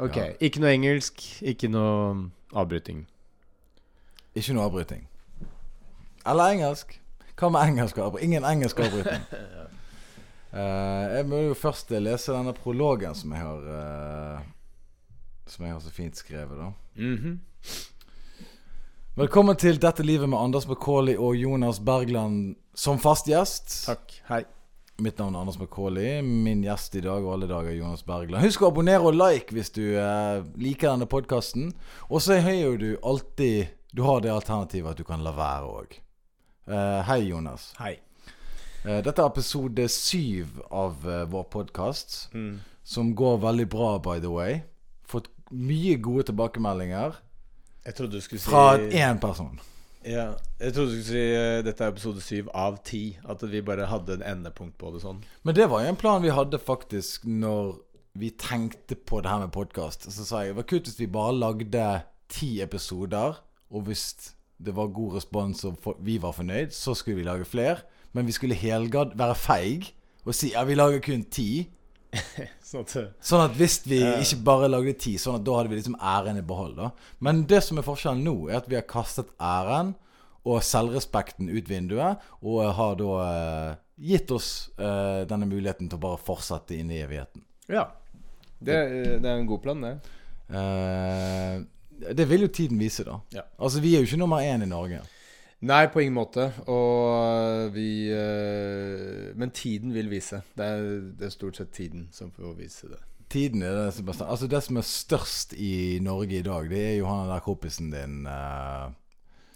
Ok, Ja. Ikke noe engelsk, ikke noe avbryting. Ikke noe avbryting. Eller engelsk. Hva med engelsk avbryting? Ingen engelsk avbryting. uh, jeg må jo først lese denne prologen som jeg har uh, Som jeg har så fint skrevet, da. Mhm. Velkommen til Dette livet med Anders McCauley og Jonas Bergland som fast gjest. Takk. Hei. Mitt navn er Anders McCauley. Min gjest i dag og alle dager er Jonas Bergland. Husk å abonnere og like hvis du eh, liker denne podkasten. Og så har jo du alltid Du har det alternativet at du kan la være òg. hei, Jonas. Hei. Eh, dette er episode syv av eh, vår podkast, Mm. som går veldig bra, by the way. Fått mye gode tilbakemeldinger Jeg trodde du skulle si fra én person. Ja, jeg trodde du skulle si uh, dette er episode syv av ti. At vi bare hadde en endepunkt på det sånn. Men det var jo en plan vi hadde faktisk når vi tenkte på det her med podkast. Så sa jeg det var kult hvis vi bare lagde ti episoder, og hvis det var god respons og vi var fornøyd, så skulle vi lage flere. Men vi skulle helgard være feig og si ja, vi lager kun ti. Sånn at eh, Sånn at hvis vi ikke bare lagde ti, sånn at da hadde vi liksom æren i behold. da Men det som er forskjellen nå, er at vi har kastet æren og selvrespekten ut vinduet, og har da eh, gitt oss eh, denne muligheten til å bare fortsette inn i evigheten. Ja. Det, eh, det er en god plan, det. Eh, det vil jo tiden vise, da. Ja. Altså, vi er jo ikke nummer én i Norge. Nei, på ingen måte. Og vi eh, Men tiden vil vise. Det er, det er stort sett tiden som får vise det. Tiden er det som er størst. Altså, det som er størst i Norge i dag, det er jo han der kompisen din, uh,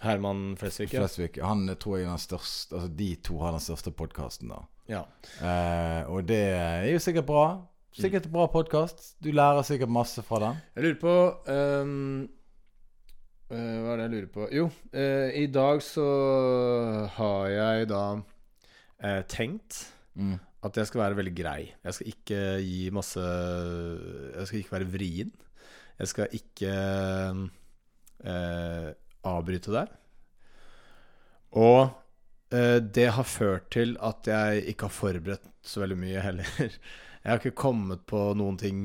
Herman Flesvig. ja. Flesvig. Han tror jeg er den største Altså, de to har den største podkasten, da. Ja. Uh, og det er jo sikkert bra. Sikkert bra podkast. Du lærer sikkert masse fra den. Jeg lurer på ehm, eh, Hva er det jeg lurer på? Jo, eh, i dag så har jeg da eh, tenkt Mm. at jeg skal være veldig grei. Jeg skal ikke gi masse Jeg skal ikke være vrien. Jeg skal ikke eh, avbryte deg. Og eh, det har ført til at jeg ikke har forberedt så veldig mye heller. Jeg har ikke kommet på noen ting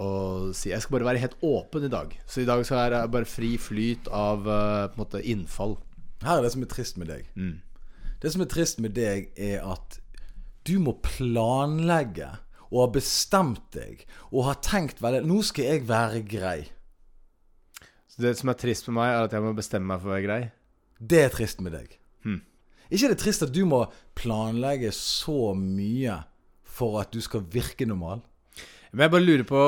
å si. Jeg skal bare være helt åpen i dag. Så i dag så jeg det bare fri flyt av eh, på en måte innfall. Her er det som er trist med deg. Mm. Det som er trist med deg, er at du må planlegge og ha bestemt deg og ha tenkt veldig Nå skal jeg være grei. Så det som er trist med meg, er at jeg må bestemme meg for å være grei. Det er trist med deg. Hmm. Ikke er det trist at du må planlegge så mye for at du skal virke normal? Men jeg bare lurer på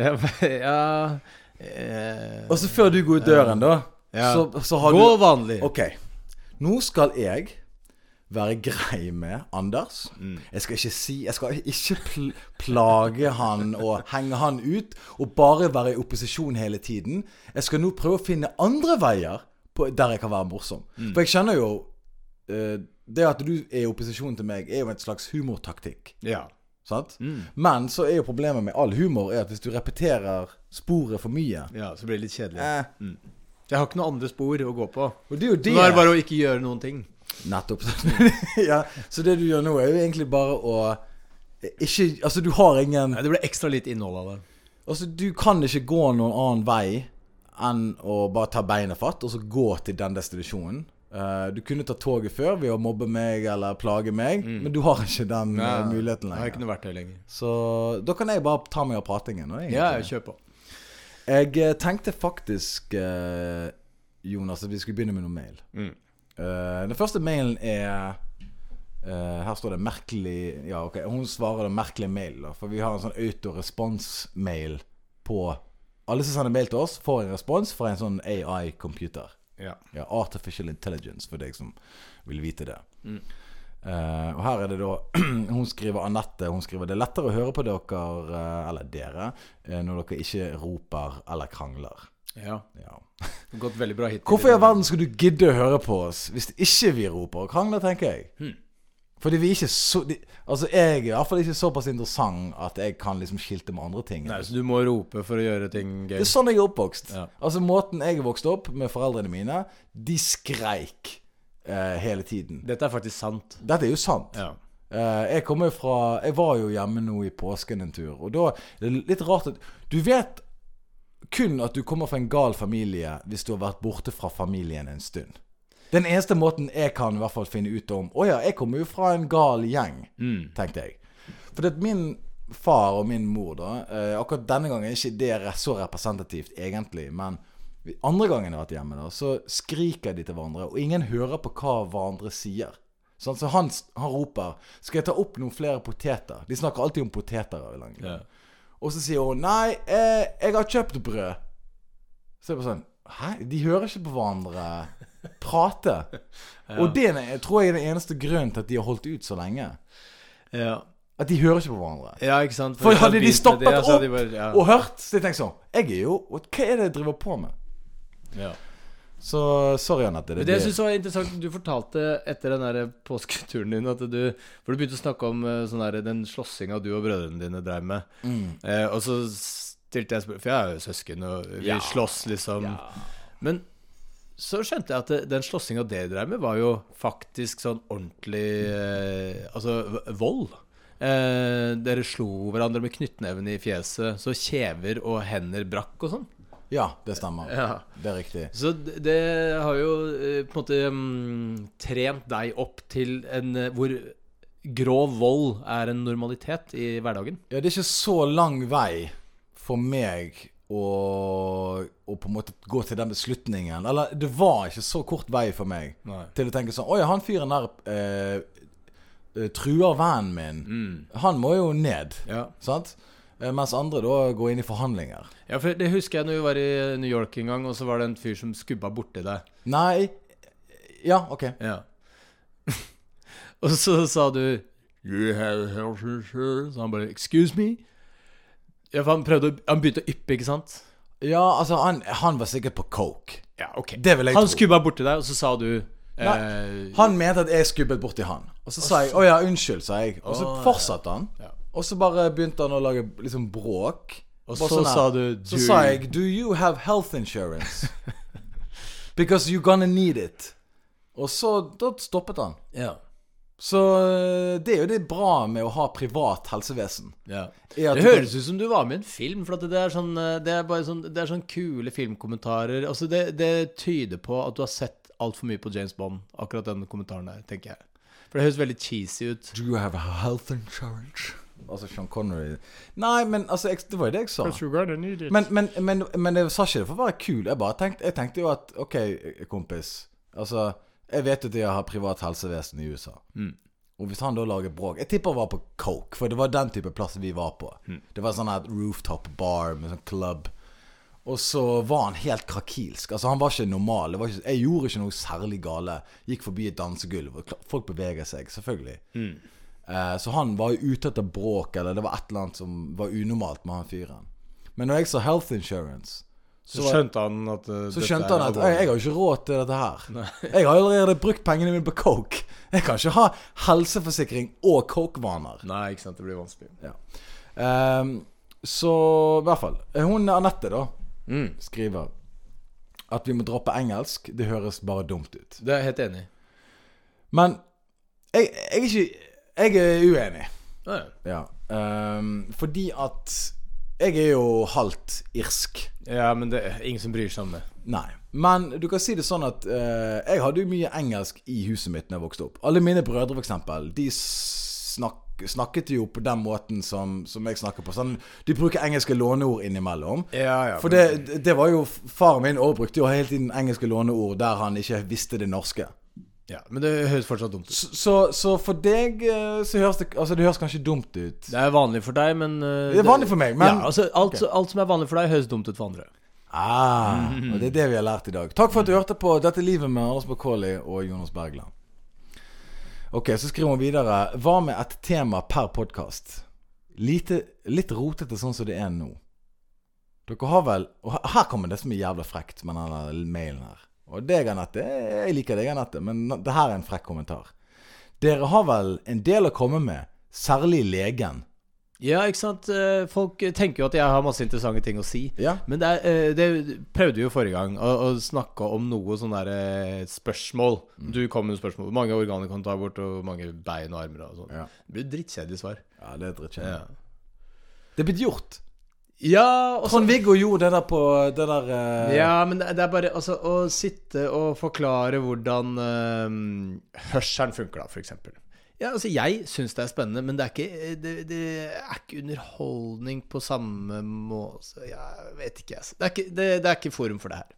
Ja, eh, Og så før du går ut døren, da, Ja. så, så har Gå du vanlig. Ok. Nå skal jeg være grei med Anders. Mm. Jeg skal ikke si Jeg skal ikke pl plage han og henge han ut og bare være i opposisjon hele tiden. Jeg skal nå prøve å finne andre veier på, der jeg kan være morsom. Mm. For jeg skjønner jo uh, Det at du er i opposisjon til meg, er jo et slags humortaktikk. Ja. Mm. Men så er jo problemet med all humor Er at hvis du repeterer sporet for mye ja, så blir det litt kjedelig. eh, Jeg har ikke noen andre spor å gå på. Og det er jo det nå er det bare å ikke gjøre noen ting. Nettopp. ja, så det du gjør nå, er jo egentlig bare å ikke Altså, du har ingen Nei, det blir ekstra litt innhold av det. Altså, du kan ikke gå noen annen vei enn å bare ta beinet fatt og så gå til den destinasjonen. Eh, du kunne ta toget før ved å mobbe meg eller plage meg, men du har ikke den eh, muligheten Jeg har ikke lenger. noe lenger. Så da kan jeg bare ta meg av pratingen. Ja, jeg kjør på. Jeg eh, tenkte faktisk, uh, Jonas, at vi skulle begynne med noe mail. Mm. Uh, den første mailen er Her står det 'merkelig' Ja, ok, hun svarer det 'merkelig mail', da. For vi har en sånn autorespons-mail på Alle som sender mail til oss, får en respons fra en sånn AI-computer. Ja. Ja, Artificial Intelligence, for deg som vil vite det. Mm. Uh, og her er det da Hun skriver Anette Hun skriver det er lettere å høre på dere, eh, eller dere, eh, når dere ikke roper eller krangler. ja. Ja. Gått veldig bra hittil. Hvorfor i all verden skulle du gidde å høre på oss hvis ikke vi roper og krangler, tenker jeg? Hmm. Fordi vi er ikke så de, Altså, jeg er i hvert fall ikke såpass interessant at jeg kan liksom skilte med andre ting. Nei, så du må rope for å gjøre ting gøy? Det er sånn jeg er oppvokst. Ja. Altså Måten jeg er vokst opp med foreldrene mine, de skreik eh, hele tiden. Dette er faktisk sant. Dette er jo sant. Ja. Eh, jeg kommer fra Jeg var jo hjemme nå i påsken en tur, og da det er litt rart at Du vet kun at du kommer fra en gal familie hvis du har vært borte fra familien en stund. Den eneste måten jeg kan i hvert fall finne ut om Å ja, jeg kommer jo fra en gal gjeng, tenkte jeg. For at min far og min mor, da eh, Akkurat denne gangen er ikke det så representativt, egentlig. Men andre gangen jeg har vært hjemme, da så skriker de til hverandre, og ingen hører på hva hverandre sier. Sånn, så han, han roper 'Skal jeg ta opp noen flere poteter?' De snakker alltid om poteter. lang Og så sier hun 'Nei, eh, jeg har kjøpt brød'. Så er det bare sånn Hæ? De hører ikke på hverandre prate. Og det tror jeg er den eneste grunnen til at de har holdt ut så lenge. Ja. At de hører ikke på hverandre. ja, ikke sant? For For hadde de stoppet det, hadde de opp bare- ja. og hørt, så jeg tenker sånn Jeg er jo Hva er det jeg driver på med? ja. Så sorry, Anette. Det, det jeg synes var interessant Du fortalte etter den der påsketuren din at du For du begynte å snakke om eh, sånn der, den slåssinga du og brødrene dine drev med. Mm. Eh, og så stilte jeg spørsmål For jeg er jo søsken, og vi Ja. slåss liksom. Men så skjønte jeg at den slåssinga dere drev med, var jo faktisk sånn ordentlig eh, Altså vold. Eh, dere slo hverandre med knyttneven i fjeset, så kjever og hender brakk og sånn. Ja, det stemmer. Ja. Det er riktig. Så det, det har jo eh, på en måte um, trent deg opp til en eh, hvor grov vold er en normalitet i hverdagen. Ja, det er ikke så lang vei for meg å på en måte gå til den beslutningen. Eller det var ikke så kort vei for meg Nei. til å tenke sånn Oi, han fyren der eh, eh, truer vennen min. Han må jo ned. Ja. Sant? Eh, Mens andre da går inn i forhandlinger. ja, for det husker jeg når vi var i New York en gang, og så var det en fyr som skubba borti deg. Nei Ja, OK. Ja. og så sa du You have health insurance? Så han bare Excuse me? Ja, for han prøvde Han begynte å yppe, ikke sant? Ja, altså, han, han var sikkert på coke. Ja, ok Det vil jeg Han tro. skubba borti deg, og så sa du Nei, eh, Han mente at jeg skubbet borti han. Og så sa jeg 'Å ja, unnskyld', sa jeg. Og så Å, ja. fortsatte han. Ja. Og så bare begynte han å lage liksom bråk. Og Bare så sånn her. sa du, Så «Do sa you-» jeg 'Do you have health insurance?' Because you're gonna need it. Og så Da stoppet han. Ja. Så øh, det er jo det bra med å ha privat helsevesen. Ja. Det høres ut som du var med i en film. For at det er sånn eh, Det er bare sånn Det er sånn kule filmkommentarer. Altså det, det tyder på at du har sett altfor mye på James Bond, akkurat den kommentaren der, tenker jeg. For det høres veldig cheesy ut. Do you have a health insurance? Altså Sean Connery Nei, men altså jeg, Det var jo det jeg sa. Men, men, men, men jeg sa ikke det for å være kul. Jeg bare tenkte, jeg tenkte jo at OK, kompis. Altså, jeg vet at de har privat helsevesen i USA. Og hvis han da lager bråk Jeg tipper han var på coke, for det var den type plass vi var på. Det var sånn her rooftop bar med sånn club. Og så var han helt krakilsk. Altså Han var ikke normal. Det var ikke, jeg gjorde ikke noe særlig gale. Gikk forbi et dansegulv, og folk beveger seg, selvfølgelig. Eh, så han var jo ute etter bråk, eller det var et eller annet som var unormalt med han fyren. Men når jeg sa health insurance, Så skjønte han at uh, så skjønte han at jeg, jeg har jo ikke råd til dette her. Jeg har allerede brukt pengene mine på coke. Jeg kan ikke ha helseforsikring og coke-vaner. Nei, ikke sant. Det blir vanskelig. Ja. Um, så i hvert fall. Hun Anette, da, Mm. skriver at vi må droppe engelsk. Det høres bare dumt ut. Det er jeg helt enig i. Men jeg, jeg er ikke Jeg er uenig. Ja, Ja. Ehm, fordi at jeg er jo halvt irsk. Ja, men det er ingen som bryr seg om det. Nei. Men du kan si det sånn at eh, jeg hadde jo mye engelsk i huset mitt da jeg vokste opp. Alle mine brødre, eksempel, de snak, snakket jo på den måten som, som jeg snakker på. Sånn, de bruker engelske låneord innimellom. Ja, ja. For det, det var jo Faren min også brukte jo hele tiden engelske låneord der han ikke visste det norske. Ja, men det høres fortsatt dumt ut. Så, så, så for deg eh, så høres det Altså det høres kanskje dumt ut. Det er vanlig for deg, men uh, Det er vanlig for meg, men ja, altså, alt, alt som er vanlig for deg, høres dumt ut for andre. Ah, og det er det vi har lært i dag. Takk for at du hørte på Dette livet med Anders Bakkoli og Jonas Bergland. Ok, så skriver hun videre Hva med et tema per podkast? Litt rotete sånn som det er nå. Dere har vel Og her- kommer det som er jævla frekt med denne mailen her. Og deg, Anette. Jeg liker deg, Anette, men det her er en frekk kommentar. Dere har vel en del å komme med, særlig legen. Ja, ikke sant. Eh, Folk tenker jo at jeg har masse interessante ting å si. Ja. Men det, er, eh, det prøvde vi jo forrige gang, å, å snakke om noe sånn derre spørsmål. Mm. Du kom med spørsmål. Hvor mange organer kan du ta bort, og mange bein og armer og sånn. Ja. Det blir drittkjedelig svar. ja, det er drittkjedelig. Ja. Det er blitt gjort. Ja, og Trond-Viggo gjorde det der på det der uh... Ja, men det det er bare altså, å sitte og forklare hvordan uh, hørselen funker, da, eksempel. Ja, altså, jeg syns det er spennende, men det er ikke, det, det er ikke underholdning på samme måte Jeg vet ikke, altså. Det er ikke, det, er ikke forum for det her.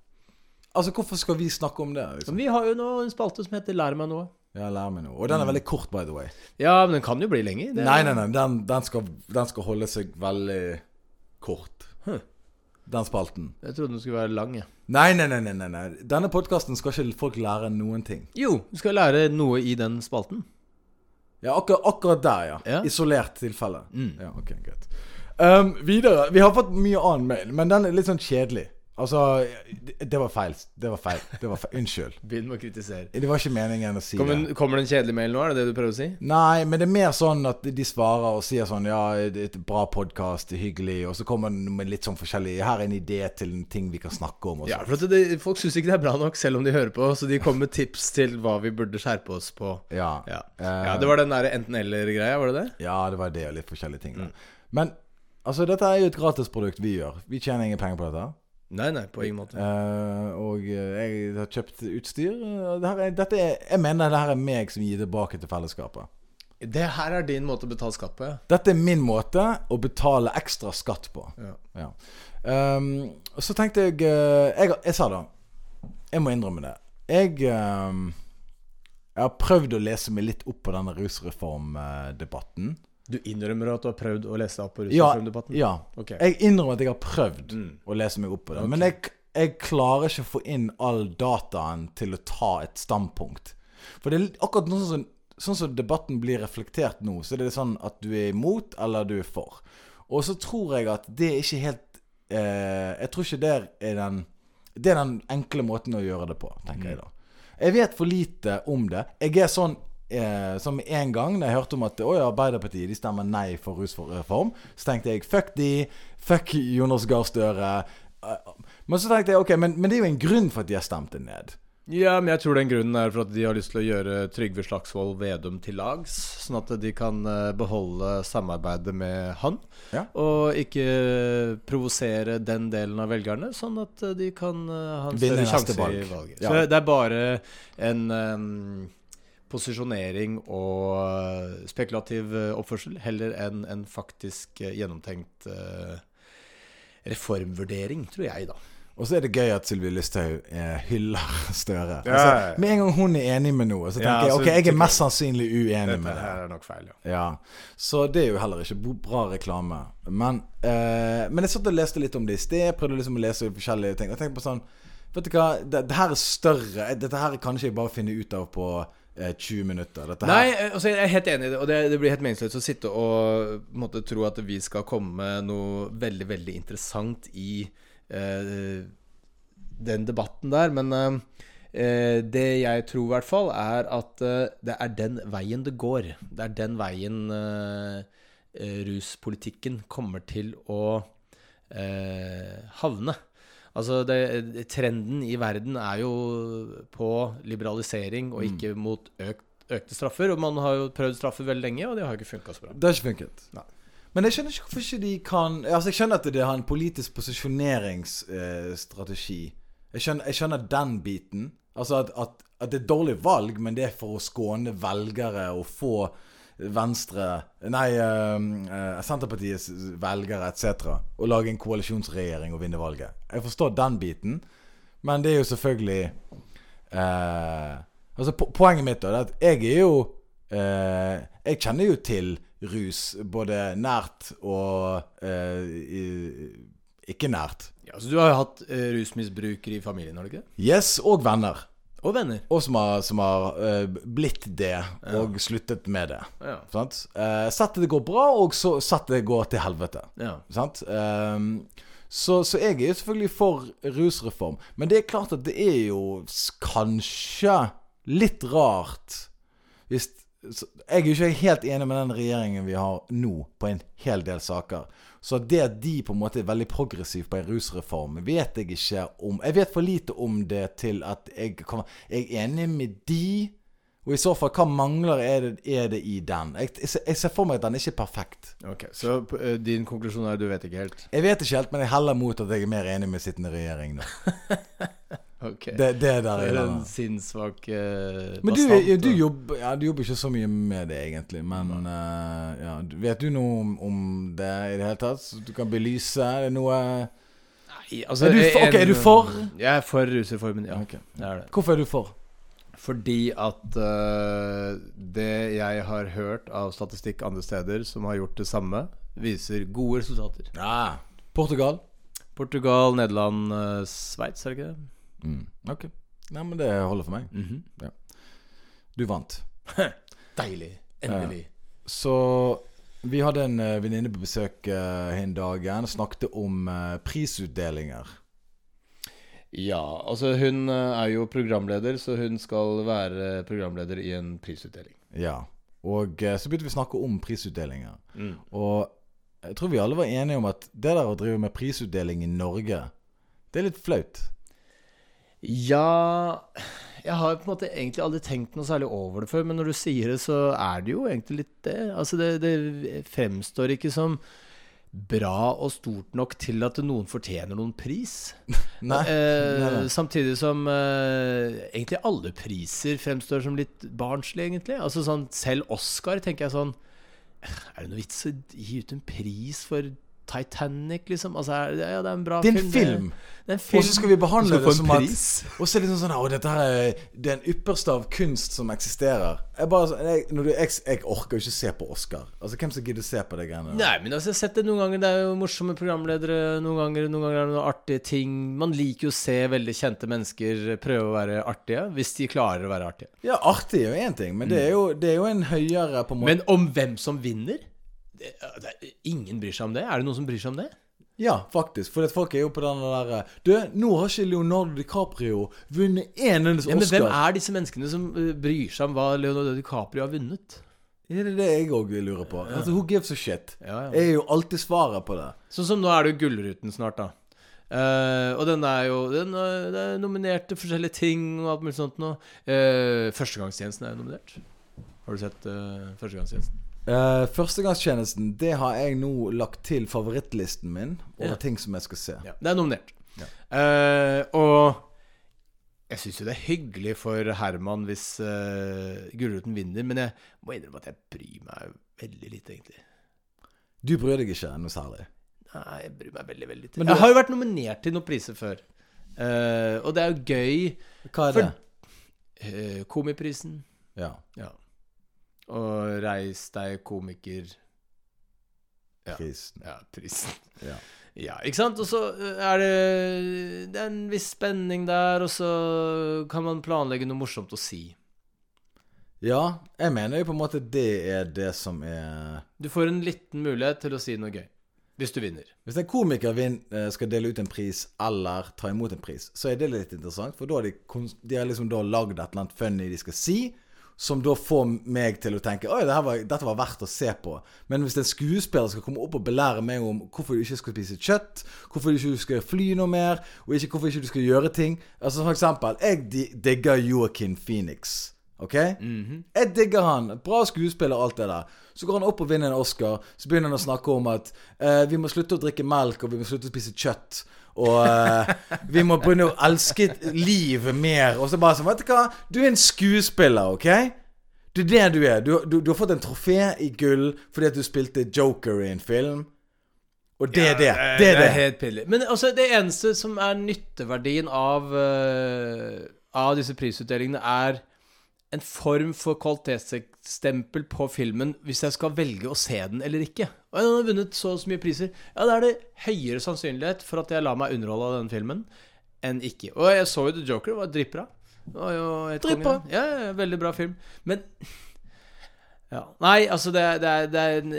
Altså, hvorfor skal vi snakke om det? Liksom? Vi har jo nå en spalte som heter Lær meg noe. Ja, lær meg noe. Og den er veldig kort, by the way. Ja, men den kan jo bli lenger. Det- Nei, nei, nei. Den, den, skal, den skal holde seg veldig kort. Huh. Den spalten. Jeg trodde den skulle være lang. nei, nei. nei, nei, nei. Denne podkasten skal ikke folk lære noen ting. Jo, du skal lære noe i den spalten. Ja, akkurat, akkurat der, ja. Ja. Isolert tilfelle. Mm. Ja, ok, greit. Um, videre. Vi har fått mye annen mail, men den er litt sånn kjedelig. Altså, det, var feil. Det var feil. Det var feil. Unnskyld. Begynn med å kritisere. Det var ikke meningen å si Kommer, det. kommer det en kjedelig mail nå? Er det det du prøver å si? Nei, men det er mer sånn at de svarer og sier sånn Ja, det er et bra podkast, hyggelig. Og så kommer den med litt sånn forskjellig Her er en idé til en ting vi kan snakke om. Ja, sånn. for det, Folk syns ikke det er bra nok, selv om de hører på. Så de kommer med tips til hva vi burde skjerpe oss på. ja. Ja, Eh, ja Det var den der enten-eller-greia, var det det? ja, det var det og litt forskjellige ting. Mm. Men altså, dette er jo et gratisprodukt vi gjør. Vi tjener ingen penger på dette. Nei, nei, på ingen måte. Uh, og eh, jeg har kjøpt utstyr. Dette er, dette er, jeg mener det her er meg som gir tilbake til fellesskapet. Det her er din måte å betale skatt på, ja. Dette er min måte å betale ekstra skatt på. ja. Ja. Um, så tenkte jeg, eh, jeg Jeg sa da Jeg må innrømme det. Jeg um, Jeg har prøvd å lese meg litt opp på denne rusreformdebatten. Du innrømmer at du har prøvd å lese deg opp på Ja, rusreformdebatten? ja. Okay. Jeg innrømmer at jeg har prøvd Mm. å lese meg opp på det. Okay. Men jeg, jeg klarer ikke å få inn all dataen til å ta et standpunkt. For det er akkurat noe sånn, sånn som debatten blir reflektert nå, så er det sånn at du er imot eller du er for. Og så tror jeg at det er ikke helt eh, Jeg tror ikke det er den Det er den enkle måten å gjøre det på, tenker jeg da. Jeg vet for lite om det. Jeg er sånn eh, som en gang da jeg hørte om at Å ja, Arbeiderpartiet de stemmer nei for rusreform, så tenkte jeg fuck de, fuck Jonas Gahr Støre. Eh, Men så tenkte jeg ok, men, men det er jo en grunn for at de har stemt det ned. Ja, men jeg tror den grunnen er for at de har lyst til å gjøre Trygve Slagsvold Vedum til lags, sånn at de kan eh, beholde samarbeidet med han. Ja. Og ikke provosere den delen av velgerne, sånn at de kan eh, ha en større sjanse i valget. Ja. Så det er bare en em, posisjonering og eh, spekulativ eh, oppførsel, heller enn en faktisk eh, gjennomtenkt reformvurdering, tror jeg, da. Og så er det gøy at Sylvi Listhaug hyller Støre. Ja, Altså, med en gang hun er enig med noe, så tenker Ja, jeg ok, jeg er mest sannsynlig uenig med det. her er nok feil, ja. Ja, Så det er jo heller ikke bra reklame. Men, eh, men jeg satt og leste litt om det i sted. Prøvde liksom å lese forskjellige ting. Og jeg tenkte på sånn Vet du hva, det, det her er større. Dette her kan ikke jeg bare finne ut av på 20 minutter. Dette her Nei, eh, altså jeg er helt enig i det. Og det, det blir helt meningsløst å sitte og måtte, tro at vi skal komme med noe veldig, veldig interessant i eh, den debatten der. Men eh, eh, det jeg tror i hvert fall, er at eh, det er den veien det går. Det er den veien eh, eh, ruspolitikken kommer til å eh, havne. Altså det, Trenden i verden er jo på liberalisering og ikke mot økt, økte straffer. Og man har jo prøvd straffer veldig lenge, og det har jo ikke funka så bra. Det har ikke funket. Nei. Men jeg skjønner ikke hvorfor ikke de kan Altså Jeg skjønner at det har en politisk posisjoneringsstrategi. jeg, skjønner, jeg skjønner den biten. Altså at, at, at det er dårlig valg, men det er for å skåne velgere og få Venstre Nei, eh, eh, Senterpartiets velgere etc. Å lage en koalisjonsregjering og vinne valget. Jeg forstår den biten, men det er jo selvfølgelig eh, Altså po Poenget mitt da, er at jeg er jo eh, Jeg kjenner jo til rus, både nært og eh, i, ikke nært. Ja, så Du har jo hatt eh, rusmisbrukere i familien, har du ikke det? Yes, og venner. Og venner. Og som har, som har uh, blitt det, og sluttet med det. Ja. Sant? Uh, sett det går bra, og så sett det går til helvete. ja. Sant? Um, så, så jeg er jo selvfølgelig for rusreform. Men det er klart at det er jo kanskje litt rart hvis Jeg er jo ikke helt enig med den regjeringen vi har nå, på en hel del saker. Så det at de på en måte er veldig progressive på en rusreform, vet jeg ikke om Jeg vet for lite om det til at jeg kan Jeg er enig med de. Og i så fall, hva mangler er det, er det i den? Jeg, jeg, ser- for meg at den ikke er perfekt. Ok, Så eh, din konklusjon er du vet ikke helt? Jeg vet ikke helt, men jeg heller mot at jeg er mer enig med sittende regjering nå. Ok Det, det der er den. sinnssvake Men du, du, jobber, ja, du jobber ikke så mye med det, egentlig. Men uh, ja, vet du noe om, om det i det hele tatt? Så du kan belyse? Er det noe Nei, altså, Er du for- okay, er du for? Jeg er for rusreformen, ja. Okay. Det er det. Hvorfor er du for? Fordi at uh, det jeg har hørt av statistikk andre steder som har gjort det samme, viser gode resultater. Ja. Portugal? Portugal, Nederland, uh, Sveits, er det ikke det? Mm. Ok. Nei, men det holder for meg. Mhm. Du vant. Deilig. Endelig. Så vi hadde en uh, venninne på besøk uh, en dagen. Snakket om uh, prisutdelinger. Ja, altså hun eh, er jo programleder, så hun skal være programleder i en prisutdeling. Ja. Og eh, så begynte vi å snakke om prisutdelinger. Mm. Og jeg tror vi alle var enige om at det der å drive med prisutdeling i Norge, det er litt flaut. Ja Jeg har på en måte egentlig aldri tenkt noe særlig over det før, men når du sier det, så er det jo egentlig litt det. Altså, det, det fremstår ikke som bra og stort nok til at noen fortjener noen pris. Nei. Eh, Nei, nei. Samtidig som eh, egentlig alle priser fremstår som litt barnslige, egentlig. Altså sånn, Selv Oscar tenker jeg sånn Er det noe vits å gi ut en pris for Titanic, liksom? Altså, ja, det er en bra Det er film. en film! Det er en film. Og så skal vi behandle det som at. Og så er det liksom sånn Å, dette her er den ypperste av kunst som eksisterer. Jeg bare jeg, når du, jeg, jeg orker jo ikke se på Oscar. Altså, hvem som gidder se på det greiene? Nei, men altså, jeg har sett det noen ganger. Det er jo morsomme programledere. Noen ganger, noen ganger er det noen artige ting. Man liker jo å se veldig kjente mennesker prøve å være artige, hvis de klarer å være artige. Ja, artig er jo én ting, men det er jo, det er jo en høyere på en måte Men om hvem som vinner er- Ingen bryr seg om det. Er det noen som bryr seg om det? Ja, faktisk. For folk er jo på den derre Du, nå har ikke Leonardo DiCaprio vunnet én eneste Ja, men hvem er disse menneskene som uh, bryr seg om hva Leonardo DiCaprio har vunnet? Er det det jeg òg lurer på? Altså, Who gives a shit? Ja, ja. Er jo alltid svaret på det. Sånn som nå er det jo Gullruten snart, da. Uh, og den er jo Den er, er nominert til forskjellige ting og alt mulig sånt nå. Uh, Førstegangstjenesten er jo nominert. Har du sett uh, Førstegangstjenesten? Uh, Førstegangstjenesten, det har jeg nå lagt til favorittlisten min over Ja. ting som jeg skal se. Ja, det er nominert. Eh, og jeg syns jo det er hyggelig for Herman hvis uh, Gulruten vinner, men jeg må innrømme at jeg bryr meg veldig lite, egentlig. Du bryr deg ikke noe særlig? Nei, jeg bryr meg veldig, veldig lite. Men du- Jeg har jo vært nominert til noen priser før. uh, og det er jo gøy. Hva er For- det? Eh, komiprisen. Ja. Ja. Og Reis deg komiker Ja. Prisen. Ja, prisen. Ja. Ja, ikke sant? Og så eh, er det Det er en viss spenning der, og så kan man planlegge noe morsomt å si. ja, jeg mener jo på en måte det er det som er Du får en liten mulighet til å si noe gøy. Hvis du vinner. Hvis en komiker eh, skal dele ut en pris eller ta imot en pris, så er det litt interessant. For da har de, de har liksom lagd et eller annet funny de skal si, som da får meg til å tenke Oi, dette var, dette var verdt å se på. Men hvis en skuespiller skal komme opp og belære meg om hvorfor du ikke skal spise kjøtt, hvorfor du ikke skal fly noe mer, og ikke hvorfor ikke du skal gjøre ting Altså For eksempel, jeg digger Joaquin Phoenix. Ok? Jeg digger han. Bra skuespiller, og alt det der. Så går han opp og vinner en Oscar. Så begynner han å snakke om at eh, vi må slutte å drikke melk, og vi må slutte å spise kjøtt. Og eh, vi må begynne å elske livet mer. Og så bare sånn, vet du hva? Du er en skuespiller, OK? Det er det du er. Du, du, du har fått en trofé i gull fordi at du spilte Joker i en film. Og det er det. Det er det. helt pillig. Men altså, det eneste som er nytteverdien av, uh, av disse prisutdelingene, er en form for kvalitetsstempel på filmen hvis jeg skal velge å se den eller ikke. Og den har vunnet så og så mye priser. Ja, da er det høyere sannsynlighet for at jeg lar meg underholde av den filmen enn ikke. Og jeg så jo The Joker, det var dritbra. Dritbra. Ja, ja, veldig bra film. Men ja. Nei, altså, det, det, er, det er en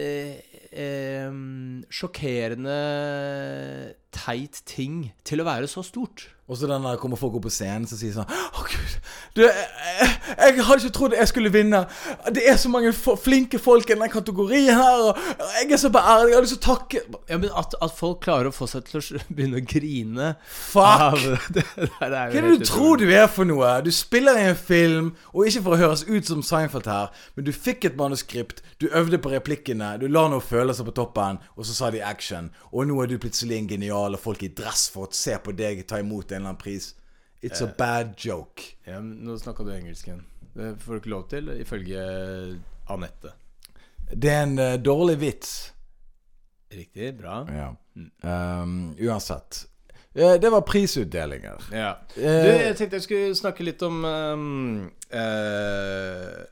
eh, eh, sjokkerende teit ting til å være så stort. Og så den der kommer folk opp på scenen og sier sånn Å, gud. Du, jeg, jeg, jeg hadde ikke trodd jeg skulle vinne. Det er så mange flinke folk i den kategorien her. Og jeg er så beæret. Jeg har lyst til å takke Ja, men at, at folk klarer å få seg til å begynne å grine Fuck! av det, det Hva er det du tror du er for noe? Du spiller i en film, og ikke for å høres ut som Seinfeld her, men du fikk et manuskript, du øvde på replikkene, du la noen følelser på toppen, og så sa de action. Og nå er du plutselig en genial, og folk i dress for å se på deg ta imot en eller annen pris. It's a bad joke. Ja, Nå snakka du engelsk igjen. Det får du ikke lov til, ifølge Anette. Det er en uh, dårlig vits. Riktig. Bra. Ja. Um, uansett. Eh, det var prisutdelinger. Ja. Du, Eh, jeg tenkte jeg skulle snakke litt om um, eh,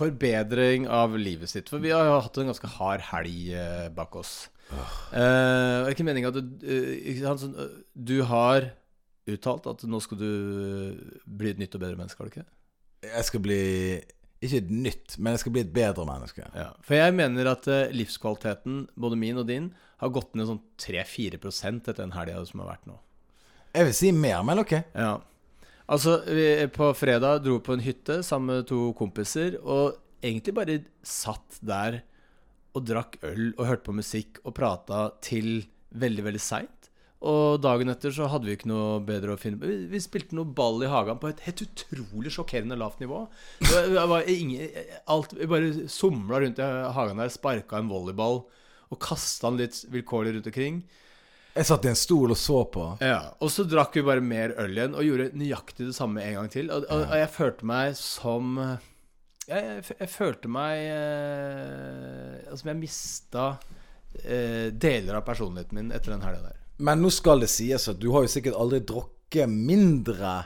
Forbedring av livet sitt. For vi har jo hatt en ganske hard helg eh, bak oss. Det er ikke meninga at du, eh, du har uttalt at nå skal du bli et nytt og bedre menneske, har du ikke? jeg skal bli ikke et nytt, men jeg skal bli et bedre menneske. Ja. For jeg mener at livskvaliteten, både min og din, har gått ned sånn 3-4% etter den helga som har vært nå. Jeg vil si mer, men ok. Ja. Altså, vi, på fredag dro på en hytte sammen med to kompiser, og egentlig bare satt der og drakk øl og hørte på musikk og prata til veldig, veldig seint. Og dagen etter så hadde vi ikke noe bedre å finne på. Vi, vi spilte noe ball i hagen på et helt utrolig sjokkerende lavt nivå. Det var, ingen, alt, vi bare somla rundt i hagen der, sparka en volleyball og kasta den litt vilkårlig rundt omkring. Jeg satt i en stol og så på. Ja, Og så drakk vi bare mer øl igjen og gjorde nøyaktig det samme en gang til. Og, og, og jeg følte meg som Jeg, jeg, jeg følte meg eh, Som jeg mista eh, deler av personligheten min etter den helga der. Men nå skal det sies at du har jo sikkert aldri drukket mindre,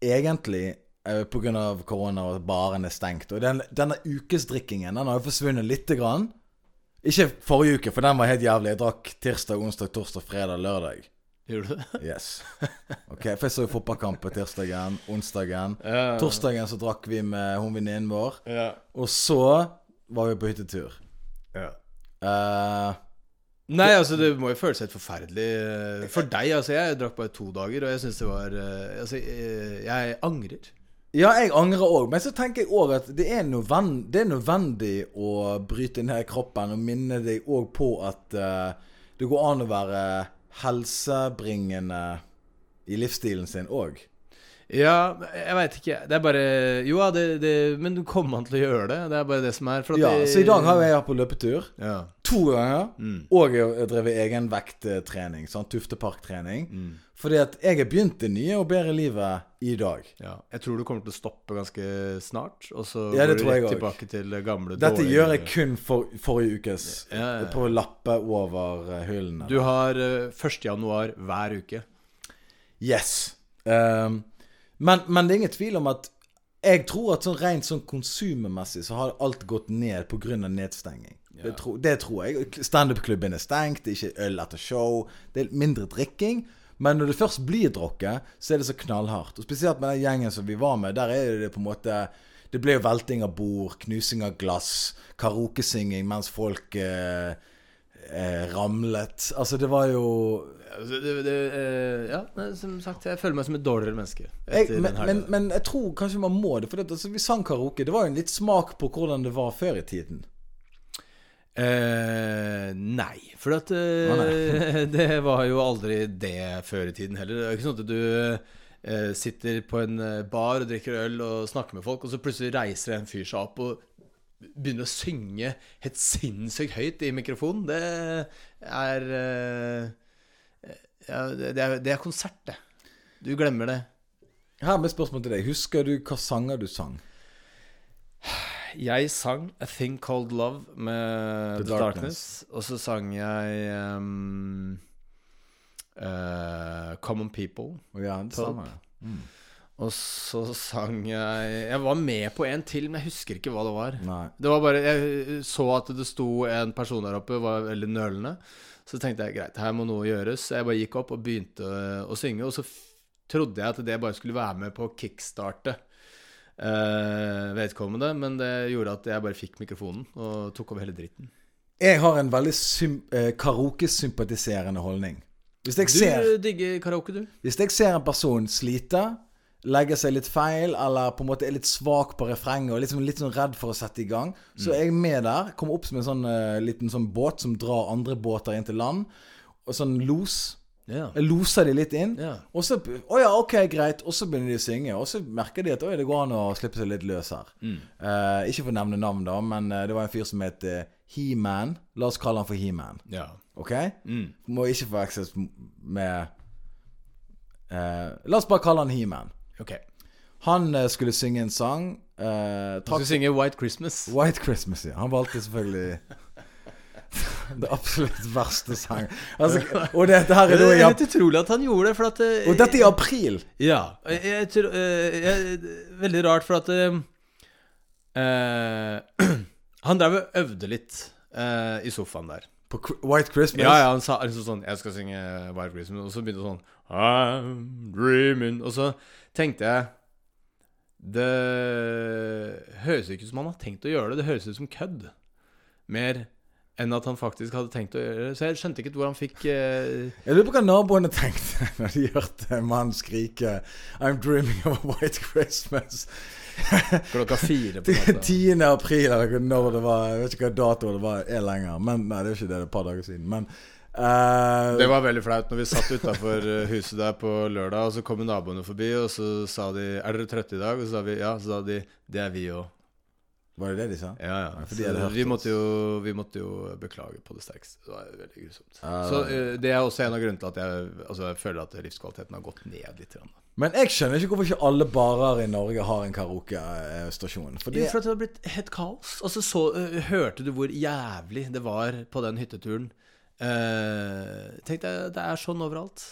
egentlig, pga. på grunn av korona og baren er stengt. Og den, denne ukesdrikkingen den har jo forsvunnet lite grann. Ikke forrige uke, for den var helt jævlig. Jeg drakk tirsdag, onsdag, torsdag, fredag, lørdag. Gjorde du det? Yes. Ok, For jeg så fotballkamp på tirsdagen, onsdagen. Ja. Torsdagen så drakk vi med hun venninnen vår. Ja. Og så var vi på hyttetur. ja. Uh, Nei, altså det må jo føles helt forferdelig eh, for deg. Altså Jeg drakk bare to dager, og jeg syns det var eh, Altså, jeg angrer. Ja, jeg angrer òg, men så tenker jeg òg at det er, nødvend, det er nødvendig å bryte ned kroppen og minne deg òg på at uh, det går an å være helsebringende i livsstilen sin òg. Ja, jeg veit ikke. Det er bare Jo, ja, det, det, men du kommer til å gjøre det. Det er bare det som er. Ja, det- så i dag har jeg vært på løpetur ja. To ganger. Mm. Og jeg har drevet egenvekttrening, sånn Tufteparktrening. Mm. Fordi at jeg har begynt det nye og bedre livet i dag. ja. Jeg tror du kommer til å stoppe ganske snart, og så Ja, går du rett tilbake til det gamle Dette dårlige gjør jeg kun for forrige ukes. Ja, ja. På å lappe over eh, hyllene. Du har eh, 1. januar hver uke. Yes. Um, men, men det er ingen tvil om at jeg tror at sånn rent sånn konsummessig så har alt gått ned pga. nedstenging. Det, tro, det tror jeg. Standup-klubben er stengt, det er ikke øl etter show. Det er mindre drikking. Men når det først blir drukket, så er det så knallhardt. Og Spesielt med den gjengen som vi var med. Der er det på en måte Det ble jo velting av bord, knusing av glass, karaokesynging mens folk eh, eh, ramlet. Altså, det var jo Altså, det, det, eh, ja, som sagt, jeg føler meg som et dårligere menneske jeg, men, men, men jeg tror kanskje man må det. For det, altså, vi sang karaoke. Det var jo en litt smak på hvordan det var før i tiden. Eh, nei, for at eh, ah, nei. det var jo aldri det før i tiden heller. Det er ikke sånn at du eh, sitter på en eh, bar og drikker øl og snakker med folk, og så plutselig reiser en fyr seg opp og begynner å synge helt sinnssykt høyt i mikrofonen. Det er eh, ja, det, det er, det er konsert, det. Du glemmer det. Her med spørsmål til deg. Husker du hva sanger du sang? Jeg sang A Thing Called Love med The Darkness. Darkness. Og så sang jeg um, uh, Common People. Ja, det samme. Mm. Og så sang jeg Jeg var med på en til, men jeg husker ikke hva det var. Nei. Det var bare Jeg så at det sto en person der oppe, var veldig nølende. Så tenkte jeg greit, her må noe gjøres. Så jeg bare gikk opp og begynte å synge. Og så trodde jeg at det bare skulle være med på å kickstarte eh, vedkommende, men det gjorde at jeg bare fikk mikrofonen og tok over hele dritten. Jeg har en veldig karaoke-sympatiserende karaokesympatiserende holdning. Hvis jeg ser Du digger karaoke, du. Hvis jeg ser en person slite, legge seg litt feil, eller på en måte er litt svak på refrenget og liksom litt sånn redd for å sette i gang, så er jeg med der. Kommer opp som en sånn uh, liten sånn båt som drar andre båter inn til land. Og sånn los. Ja. Jeg loser de litt inn. Yeah. Og så Å ja, ok, greit. Og så begynner de å synge. Og så merker de at oi, det går an å slippe seg litt løs her. Eh, ikke for å nevne navn, da, men uh, det var en fyr som het uh, He-Man. La oss kalle han for He-Man. Yeah. Ok? Mm. Må ikke forveksles med La oss bare kalle han He-Man. Ok. Han skulle synge en sang. han skulle synge White Christmas. White Christmas, ja. Han valgte selvfølgelig det absolutt verste sang. Altså, og dette her Det er da Det er helt utrolig at han gjorde det, for at eh, Og dette i april. Ja. Jeg, jeg, eh, jeg, veldig rart, for at eh, Han drev og øvde litt uh, i sofaen der. På White Christmas. Ja, ja, han sa liksom sånn Jeg skal synge White Christmas, og så begynte han sånn I'm dreaming Og så tenkte jeg Det høres ikke ut som han har tenkt å gjøre det. Det høres ut som kødd. Mer enn at han faktisk hadde tenkt å gjøre det. Så jeg skjønte ikke hvor han fikk eh, Jeg lurer på hva naboene tenkte når de hørte en mann skrike 'I'm dreaming of a white Christmas'. klokka fire på natta. 10. april, eller når det var. Jeg vet ikke hva dato det var, er lenger. Men Nei, det er jo ikke det, det er et par dager siden. Men Uh, Det var veldig flaut når vi satt utafor huset der på lørdag, og så kom naboene forbi, og så sa de 'Er dere trøtte i dag?' Og så sa vi ja. Så sa de 'Det er vi òg'. Var det det de sa? Ja, ja. Så vi, måtte jo, vi måtte jo beklage på det sterkeste. Det var veldig grusomt. Ja, Så det eh, det er også en av grunnene til at jeg, altså, jeg føler at livskvaliteten har gått ned litt. grann. Men jeg skjønner ikke hvorfor ikke alle barer i Norge har en karaokestasjon. Fordi... For at det har blitt helt kaos. Altså, så uh, Hørte du hvor jævlig det var på den hytteturen? Uh, Tenk deg, det er sånn overalt.